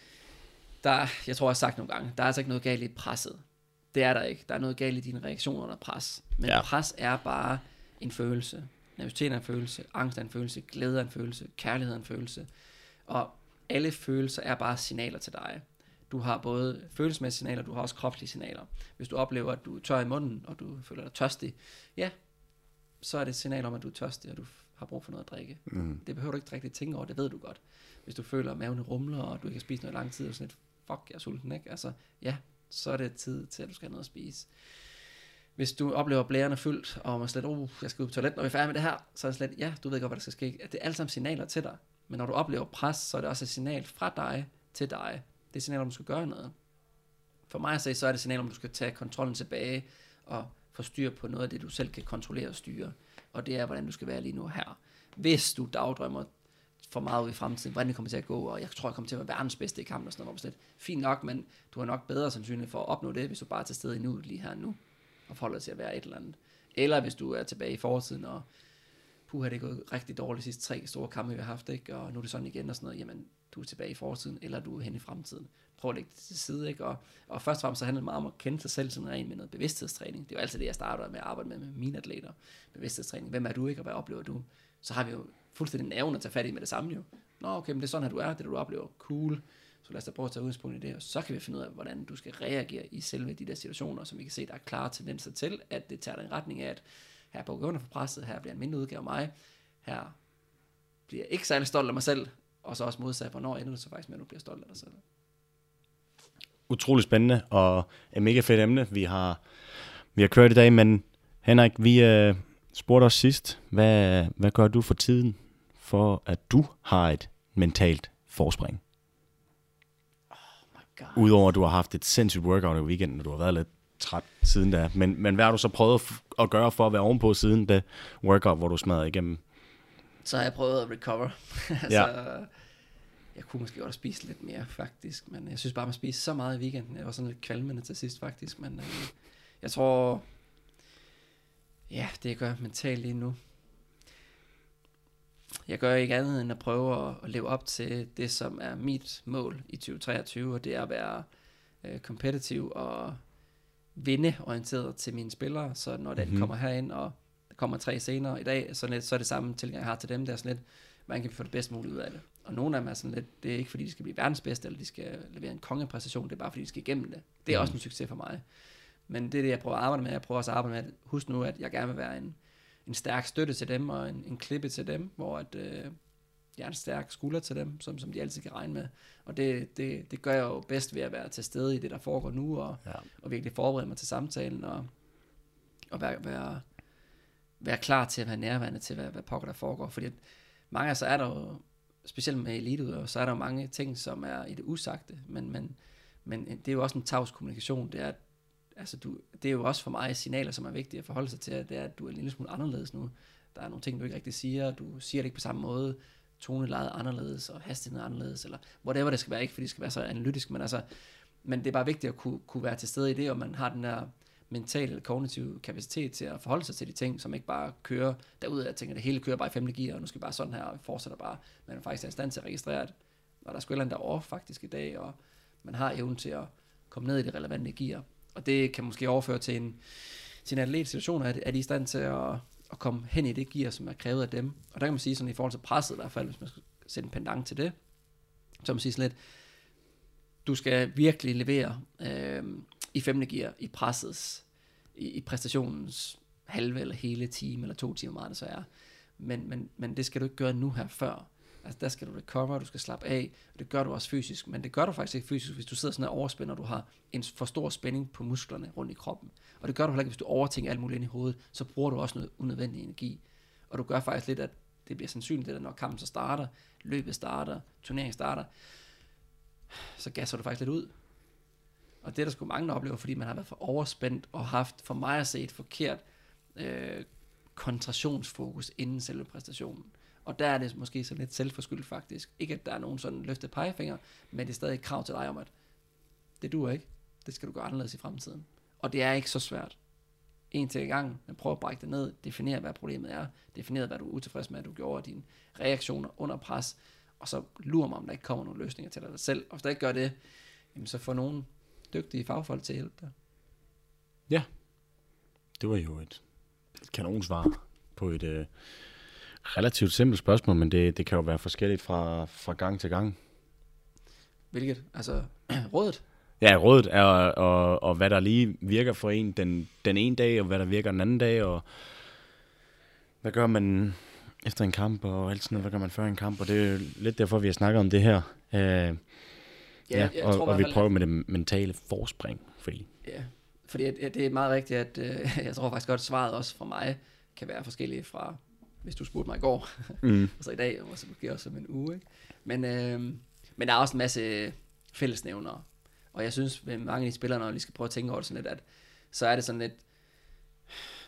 der, jeg tror, jeg har sagt nogle gange, der er altså ikke noget galt i presset. Det er der ikke. Der er noget galt i dine reaktioner under pres. Men ja. pres er bare en følelse. Nervøsitet er en følelse, angst er en følelse, glæde er en følelse, kærlighed er en følelse. Og alle følelser er bare signaler til dig. Du har både følelsesmæssige signaler, du har også kropslige signaler. Hvis du oplever, at du er tør i munden, og du føler dig tørstig, ja, så er det et signal om, at du er tørstig, og du har brug for noget at drikke. Mm. Det behøver du ikke rigtig tænke over, det ved du godt. Hvis du føler, at maven rumler, og du ikke har spist noget i lang tid, og sådan et, fuck, jeg er sulten, ikke? Altså, ja, så er det tid til, at du skal have noget at spise. Hvis du oplever blærerne fyldt, og man slet, uh, jeg skal ud på toilet, når vi er færdige med det her, så er det slet, ja, du ved godt, hvad der skal ske. Det er alle sammen signaler til dig. Men når du oplever pres, så er det også et signal fra dig til dig. Det er et signal, om du skal gøre noget. For mig at se, så er det et signal, om du skal tage kontrollen tilbage og få styr på noget af det, du selv kan kontrollere og styre. Og det er, hvordan du skal være lige nu her. Hvis du dagdrømmer for meget ud i fremtiden, hvordan det kommer til at gå, og jeg tror, jeg kommer til at være verdens bedste i kampen og sådan noget, slet, fint nok, men du har nok bedre sandsynlighed for at opnå det, hvis du bare er til stede i nu, lige her nu, og forholder til at være et eller andet. Eller hvis du er tilbage i fortiden, og puha, det er gået rigtig dårligt de sidste tre store kampe, vi har haft, ikke? og nu er det sådan igen og sådan noget, jamen, du er tilbage i fortiden, eller du er hen i fremtiden. Prøv at lægge det til side, ikke? Og, og først og fremmest så handler det meget om at kende sig selv sådan rent med noget bevidsthedstræning. Det er jo altid det, jeg starter med at arbejde med, med mine atleter. Bevidsthedstræning. Hvem er du ikke, og hvad oplever du? Så har vi jo fuldstændig nerven at tage fat i med det samme jo. Nå, okay, men det er sådan, at du er, det du oplever. Cool. Så lad os da prøve at tage udgangspunkt i det, og så kan vi finde ud af, hvordan du skal reagere i selve de der situationer, som vi kan se, der er klare tendenser til, at det tager den retning af, at her på under for presset, her bliver en mindre udgave af mig, her bliver jeg ikke særlig stolt af mig selv, og så også modsat, hvornår ender det så faktisk med, at du bliver stolt af dig selv. Utrolig spændende, og et mega fedt emne, vi har, vi har kørt i dag, men Henrik, vi øh, spurgte os sidst, hvad, hvad gør du for tiden, for at du har et mentalt forspring? Oh Udover at du har haft et sindssygt workout i weekenden, og du har været lidt træt siden da. Men, men hvad har du så prøvet at gøre for at være ovenpå siden det workout, hvor du smadrede igennem? Så har jeg prøvet at recover. altså, ja. Jeg kunne måske godt have spist lidt mere, faktisk. Men jeg synes bare, man spiste så meget i weekenden. Jeg var sådan lidt kvalmende til sidst, faktisk. Men øh, jeg tror... Ja, det gør mentalt lige nu. Jeg gør ikke andet end at prøve at, at leve op til det, som er mit mål i 2023, og det er at være øh, competitive og vindeorienteret til mine spillere, så når den mm-hmm. kommer herind, og der kommer tre senere i dag, så, lidt, så er det samme tilgang, jeg har til dem, der er sådan lidt, hvordan kan få det bedst muligt ud af det. Og nogle af dem er sådan lidt, det er ikke fordi, de skal blive verdens bedste, eller de skal levere en kongepræstation, det er bare fordi, de skal igennem det. Det er mm. også en succes for mig. Men det er det, jeg prøver at arbejde med. Jeg prøver også at arbejde med, at husk nu, at jeg gerne vil være en, en stærk støtte til dem, og en, en klippe til dem, hvor at, øh, jeg er en stærk skulder til dem, som, som de altid kan regne med. Og det, det, det gør jeg jo bedst ved at være til stede i det, der foregår nu, og, ja. og virkelig forberede mig til samtalen, og, og være, være, være klar til at være nærværende til, hvad, hvad pokker der foregår. Fordi at mange af så er der jo, specielt med elite, så er der jo mange ting, som er i det usagte, men, men, men det er jo også en tavs kommunikation, det er, altså du, det er jo også for mig signaler, som er vigtige at forholde sig til, at det er, at du er en lille smule anderledes nu. Der er nogle ting, du ikke rigtig siger, du siger det ikke på samme måde, tonelejet anderledes, og hastigheden anderledes, eller whatever det skal være, ikke fordi det skal være så analytisk, men altså, men det er bare vigtigt at kunne, kunne være til stede i det, og man har den der mentale eller kognitive kapacitet til at forholde sig til de ting, som ikke bare kører derud af, tænker, at det hele kører bare i femte gear, og nu skal vi bare sådan her, og vi fortsætter bare, men man faktisk er i stand til at registrere, at når der er sgu der off faktisk i dag, og man har evnen til at komme ned i det relevante gear, og det kan måske overføre til en, til en atletsituation, at, at de er i stand til at, at komme hen i det gear, som er krævet af dem. Og der kan man sige sådan i forhold til presset i hvert fald, hvis man skal sætte en pendant til det, så man sige sådan lidt, du skal virkelig levere øh, i femte gear i pressets, i, i præstationens halve eller hele time, eller to timer, meget det så er. Men, men, men det skal du ikke gøre nu her før. Altså der skal du recover, du skal slappe af, og det gør du også fysisk, men det gør du faktisk ikke fysisk, hvis du sidder sådan og overspænder, og du har en for stor spænding på musklerne rundt i kroppen. Og det gør du heller ikke, hvis du overtænker alt muligt ind i hovedet, så bruger du også noget unødvendig energi. Og du gør faktisk lidt, at det bliver sandsynligt, at når kampen så starter, løbet starter, turneringen starter, så gasser du faktisk lidt ud. Og det er der sgu mange, der oplever, fordi man har været for overspændt og haft for mig at se et forkert øh, koncentrationsfokus inden selve præstationen. Og der er det måske så lidt selvforskyldt faktisk. Ikke at der er nogen sådan løftet pegefinger, men det er stadig et krav til dig om, at det duer ikke. Det skal du gøre anderledes i fremtiden. Og det er ikke så svært. En til i gang, men prøv at brække det ned, definere, hvad problemet er, definere, hvad du er utilfreds med, at du gjorde, dine reaktioner under pres, og så lurer mig, om der ikke kommer nogle løsninger til dig selv. Og hvis der ikke gør det, jamen så få nogle dygtige fagfolk til at hjælpe dig. Ja, det var jo et, et kanonsvar på et øh, relativt simpelt spørgsmål, men det, det kan jo være forskelligt fra, fra gang til gang. Hvilket? Altså, rådet? Ja, rådet er, og, og hvad der lige virker for en den, den ene dag, og hvad der virker den anden dag, og hvad gør man efter en kamp, og alt sådan noget, hvad gør man før en kamp, og det er jo lidt derfor, vi har snakket om det her. Uh, ja, ja jeg og, tror og hvert vi prøver med det mentale forspring, fordi Ja, fordi det er meget rigtigt, at øh, jeg tror faktisk godt, svaret også fra mig kan være forskellige fra, hvis du spurgte mig i går, mm. og så i dag, og så måske også om en uge. Ikke? Men, øh, men der er også en masse fællesnævnere, og jeg synes, at mange af de spillere, når vi skal prøve at tænke over det sådan lidt, at så er det sådan lidt,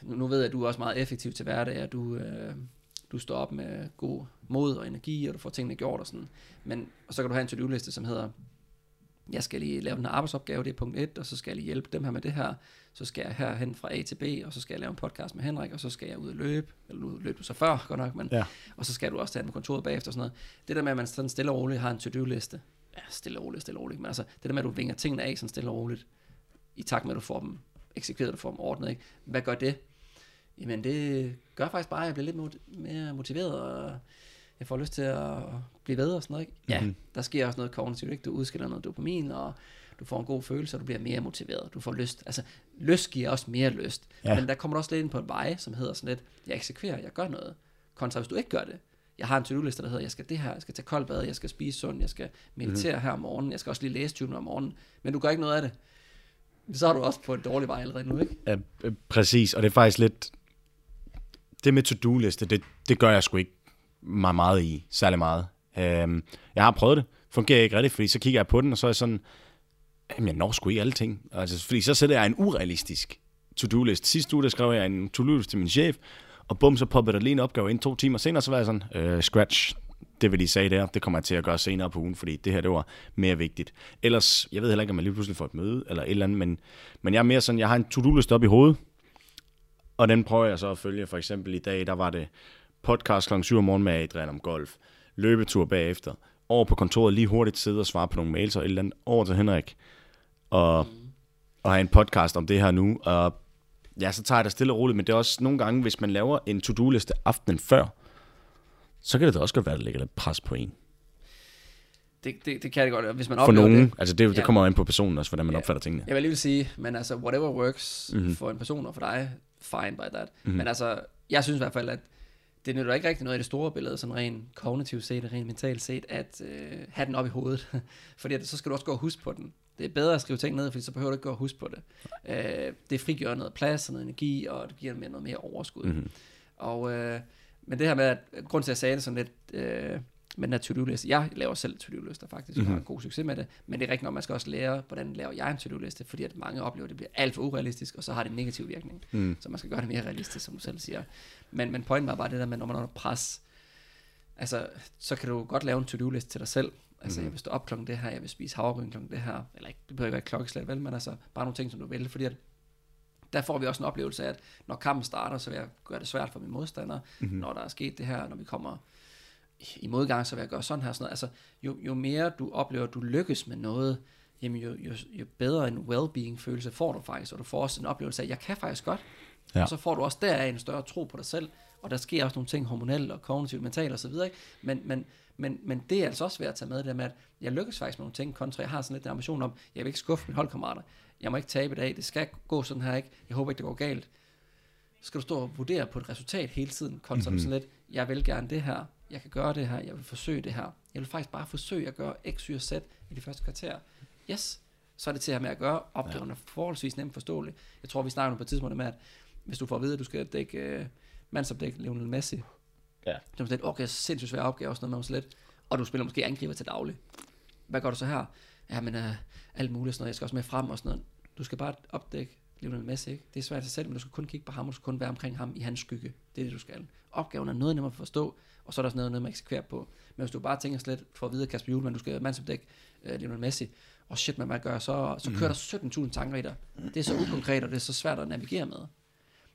nu, nu ved jeg, at du er også meget effektiv til hverdag, og du, øh, du står op med god mod og energi, og du får tingene gjort og sådan. Men og så kan du have en to-do-liste, som hedder, jeg skal lige lave den her arbejdsopgave, det er punkt 1, og så skal jeg lige hjælpe dem her med det her, så skal jeg herhen fra A til B, og så skal jeg lave en podcast med Henrik, og så skal jeg ud og løbe, eller nu løb du så før, godt nok, men, Ja. og så skal du også tage med kontoret bagefter og sådan noget. Det der med, at man sådan stille og roligt har en to-do-liste, ja, stille og roligt, stille og roligt, men altså, det der med, at du vinger tingene af sådan stille og roligt, i takt med, at du får dem eksekveret, du får dem ordnet, ikke? Hvad gør det? Jamen, det gør faktisk bare, at jeg bliver lidt mere motiveret, og jeg får lyst til at blive bedre og sådan noget, ikke? Ja, Mhm. der sker også noget kognitivt, ikke? Du udskiller noget dopamin, og du får en god følelse, og du bliver mere motiveret. Du får lyst. Altså, lyst giver også mere lyst. Ja. Men der kommer du også lidt ind på en vej, som hedder sådan lidt, jeg eksekverer, jeg gør noget. Kontra hvis du ikke gør det. Jeg har en to-do-liste, der hedder, jeg skal det her, jeg skal tage koldt bad, jeg skal spise sundt, jeg skal meditere mm. her om morgenen, jeg skal også lige læse 20 minutter om morgenen. Men du gør ikke noget af det. Så er du også på en dårlig vej allerede nu, ikke? Ja, øh, præcis, og det er faktisk lidt... Det med to-do-liste, det, det gør jeg sgu ikke mig meget i, særlig meget. Øhm, jeg har prøvet det, fungerer ikke rigtigt, fordi så kigger jeg på den, og så er jeg sådan, jamen jeg når sgu ikke alle ting. Altså, fordi så sætter jeg en urealistisk to-do-list. Sidste uge, der skrev jeg en to-do-list til min chef, og bum, så poppede der lige en opgave ind to timer senere, så var jeg sådan, øh, scratch, det vil de sige der, det kommer jeg til at gøre senere på ugen, fordi det her, det var mere vigtigt. Ellers, jeg ved heller ikke, om jeg lige pludselig får et møde, eller et eller andet, men, men jeg er mere sådan, jeg har en to-do-list op i hovedet, og den prøver jeg så at følge. For eksempel i dag, der var det podcast kl. 7 om morgenen med Adrian om golf. Løbetur bagefter. Over på kontoret lige hurtigt sidde og svare på nogle mails og et eller andet. Over til Henrik. Og, og have en podcast om det her nu. Og ja, så tager jeg det stille og roligt. Men det er også nogle gange, hvis man laver en to-do-liste aftenen før, så kan det da også godt være, at der ligger lidt pres på en. Det, det, det kan det godt. og Hvis man For oplever nogen. det, Altså det, det Ja. kommer jo ind på personen også, hvordan man Ja. opfatter tingene. Jeg vil lige vil sige, men altså, whatever works Mhm. mm-hmm. for en person og for dig, fine by that. Mhm. Mm-hmm. Men altså, jeg synes i hvert fald, at det nytter ikke rigtig noget i det store billede, sådan rent kognitivt set, rent mentalt set, at øh, have den op i hovedet. fordi at, så skal du også gå og huske på den. Det er bedre at skrive ting ned, fordi så behøver du ikke gå og huske på det. Øh, det frigør noget plads og noget energi, og det giver mere, noget mere overskud. Mhm. Mm-hmm. Og, øh, men det her med, at grund til, at jeg sagde det sådan lidt, øh, med den her to-do-liste. Jeg laver selv to-do-lister faktisk, og Mhm. har god succes med det. Men det er rigtigt nok, man skal også lære, hvordan laver jeg en to-do-liste, fordi at mange oplever, at det bliver alt for urealistisk, og så har det en negativ virkning. Mm. Så man skal gøre det mere realistisk, som du selv siger. Men, men pointen var bare det der med, når man er under pres, altså, så kan du godt lave en to-do-liste til dig selv. Altså, Mhm. mm. jeg vil stå op klokken det her, jeg vil spise havregryn klokken det her, eller ikke, det behøver ikke være klokkeslæt, vel, men altså, bare nogle ting, som du vil, fordi at der får vi også en oplevelse af, at når kampen starter, så vil jeg gøre det svært for mine modstandere. Mhm. Mm. Når der er sket det her, når vi kommer i modgang, så vil jeg gøre sådan her. Sådan noget. Altså, jo, jo mere du oplever, at du lykkes med noget, jamen jo, jo, jo bedre en well-being følelse får du faktisk, og du får også en oplevelse af, at jeg kan faktisk godt. Ja. Og så får du også deraf en større tro på dig selv, og der sker også nogle ting hormonelt og kognitivt, mentalt osv.? Men, men, men, men det er altså også værd at tage med det der med, at jeg lykkes faktisk med nogle ting, kontra jeg har sådan lidt en ambition om, jeg vil ikke skuffe mine holdkammerater, jeg må ikke tabe i dag, det skal gå sådan her, ikke? Jeg håber ikke, det går galt. Så skal du stå og vurdere på et resultat hele tiden, kontra mm-hmm. sådan lidt, jeg vil gerne det her, jeg kan gøre det her, jeg vil forsøge det her. Jeg vil faktisk bare forsøge at gøre X, Y og Z i de første kvarter. Yes, så er det til at have med at gøre. Opgaven er forholdsvis nemt forståelig. Jeg tror, vi snakker på et tidspunkt med, at hvis du får at vide, at du skal dække uh, mandsopdække Lionel Messi, Ja. det er sådan lidt, okay, sindssygt svær opgave, og sådan noget med sådan lidt, og du spiller måske angriber til daglig. Hvad gør du så her? Ja, men uh, alt muligt sådan noget, jeg skal også med frem og sådan noget. Du skal bare opdække Lionel Messi, ikke? Det er svært at selv, men du skal kun kigge på ham, og du skal kun være omkring ham i hans skygge. Det er det, du skal. Opgaven er noget nemmere at forstå, og så er der også noget, noget man eksekverer på. Men hvis du bare tænker slet for at vide, Kasper Juhlmann, du skal mandsopdække uh, Lionel Messi, og shit, man, hvad gør, så, så kører der 17.000 tanker i dig. Det er så ukonkret, og det er så svært at navigere med.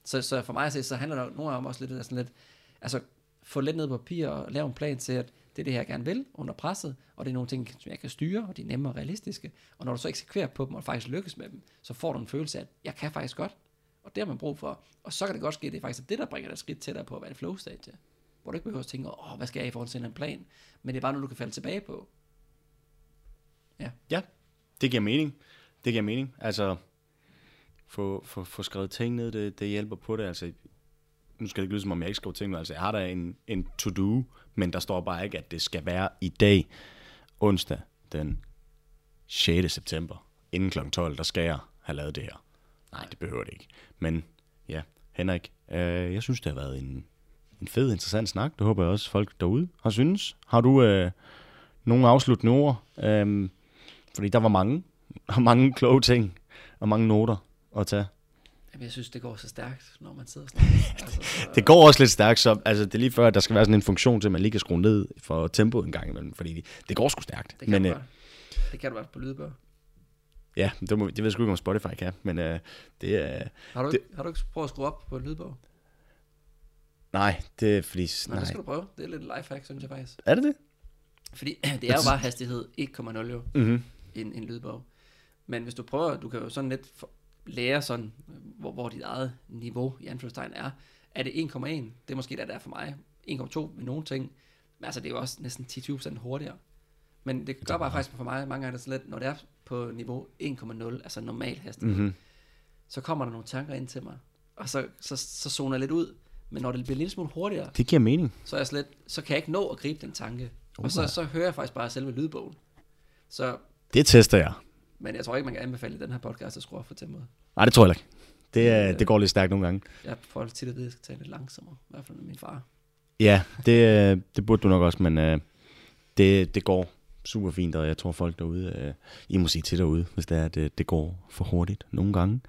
Så, så for mig så, så handler der nogle dem også lidt, sådan lidt, altså få lidt ned på papir og lave en plan til, at det er det her, jeg gerne vil under presset, og det er nogle ting, som jeg kan styre, og de er nemme og realistiske. Og når du så eksekverer på dem, og faktisk lykkes med dem, så får du en følelse af, at jeg kan faktisk godt, og det har man brug for. Og så kan det godt ske, at det er faktisk det, der bringer dig skridt tættere på at være i flow state, hvor du ikke behøver at tænke, åh, hvad skal jeg i forhold til en plan? Men det er bare noget, du kan falde tilbage på. Ja. Ja, det giver mening. Det giver mening. Altså, få, få, få skrevet ting ned, det, det hjælper på det. Altså, nu skal det ikke lyde som om, jeg ikke skriver ting ned. Altså, jeg har da en, en to-do, men der står bare ikke, at det skal være i dag, onsdag den 6. september, inden kl. 12, der skal jeg have lavet det her. Nej, det behøver det ikke. Men ja, Henrik, øh, jeg synes, det har været en, en fed, interessant snak. Det håber jeg også, folk derude har synes. Har du øh, nogle afsluttende ord? Øh, fordi der var mange, mange kloge ting og mange noter at tage. Jamen, jeg synes, det går så stærkt, når man sidder sådan. altså, så... Det går også lidt stærkt, så altså, det er lige før, at der skal være sådan en funktion til, at man lige kan skrue ned for tempoet en gang imellem, fordi det, går sgu stærkt. Det kan, men, du, øh, det kan du være på lydbør. Ja, det, må, det ved jeg sgu ikke, om Spotify kan, men øh, det er... Øh, har, du det, ikke, har du ikke prøvet at skrue op på en lydbog? Nej, det er fordi... Nej, det skal du prøve. Det er lidt lifehack, synes jeg faktisk. Er det det? Fordi det er jo bare hastighed 1,0 jo, mm-hmm. en, en lydbog. Men hvis du prøver, du kan jo sådan lidt for, lære sådan, hvor, hvor dit eget niveau i anførselstegn er. Er det 1,1? Det er måske der, der er for mig. 1,2 med nogle ting. Men altså, det er jo også næsten 10-20% hurtigere. Men det gør bare faktisk for mig mange gange, så lidt, når det er på niveau 1,0, altså normal hastighed, mm-hmm. så kommer der nogle tanker ind til mig, og så, så, så zoner jeg lidt ud. Men når det bliver en lille smule hurtigere, det giver mening. Så, er jeg slet, så kan jeg ikke nå at gribe den tanke. Uh, og så, så hører jeg faktisk bare selve lydbogen. Så, det tester jeg. Men jeg tror ikke, man kan anbefale den her podcast at skrue op for tempoet. Nej, det tror jeg ikke. Det, øh, det går lidt stærkt nogle gange. Jeg får tit at vide, at jeg skal tale lidt langsommere. I hvert fald med min far. Ja, det, øh, det burde du nok også, men øh, det, det går super fint, og jeg tror folk derude, øh, I må sige til derude, hvis det er, at det, det går for hurtigt nogle gange.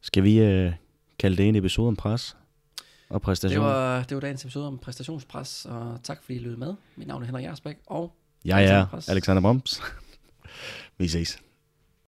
Skal vi øh, kalde det en episode om pres og præstation? Det var, det var dagens episode om præstationspres, og tak fordi I lyttede med. Mit navn er Henrik Jersbæk, og jeg er Alexander Bombs. Vi ses.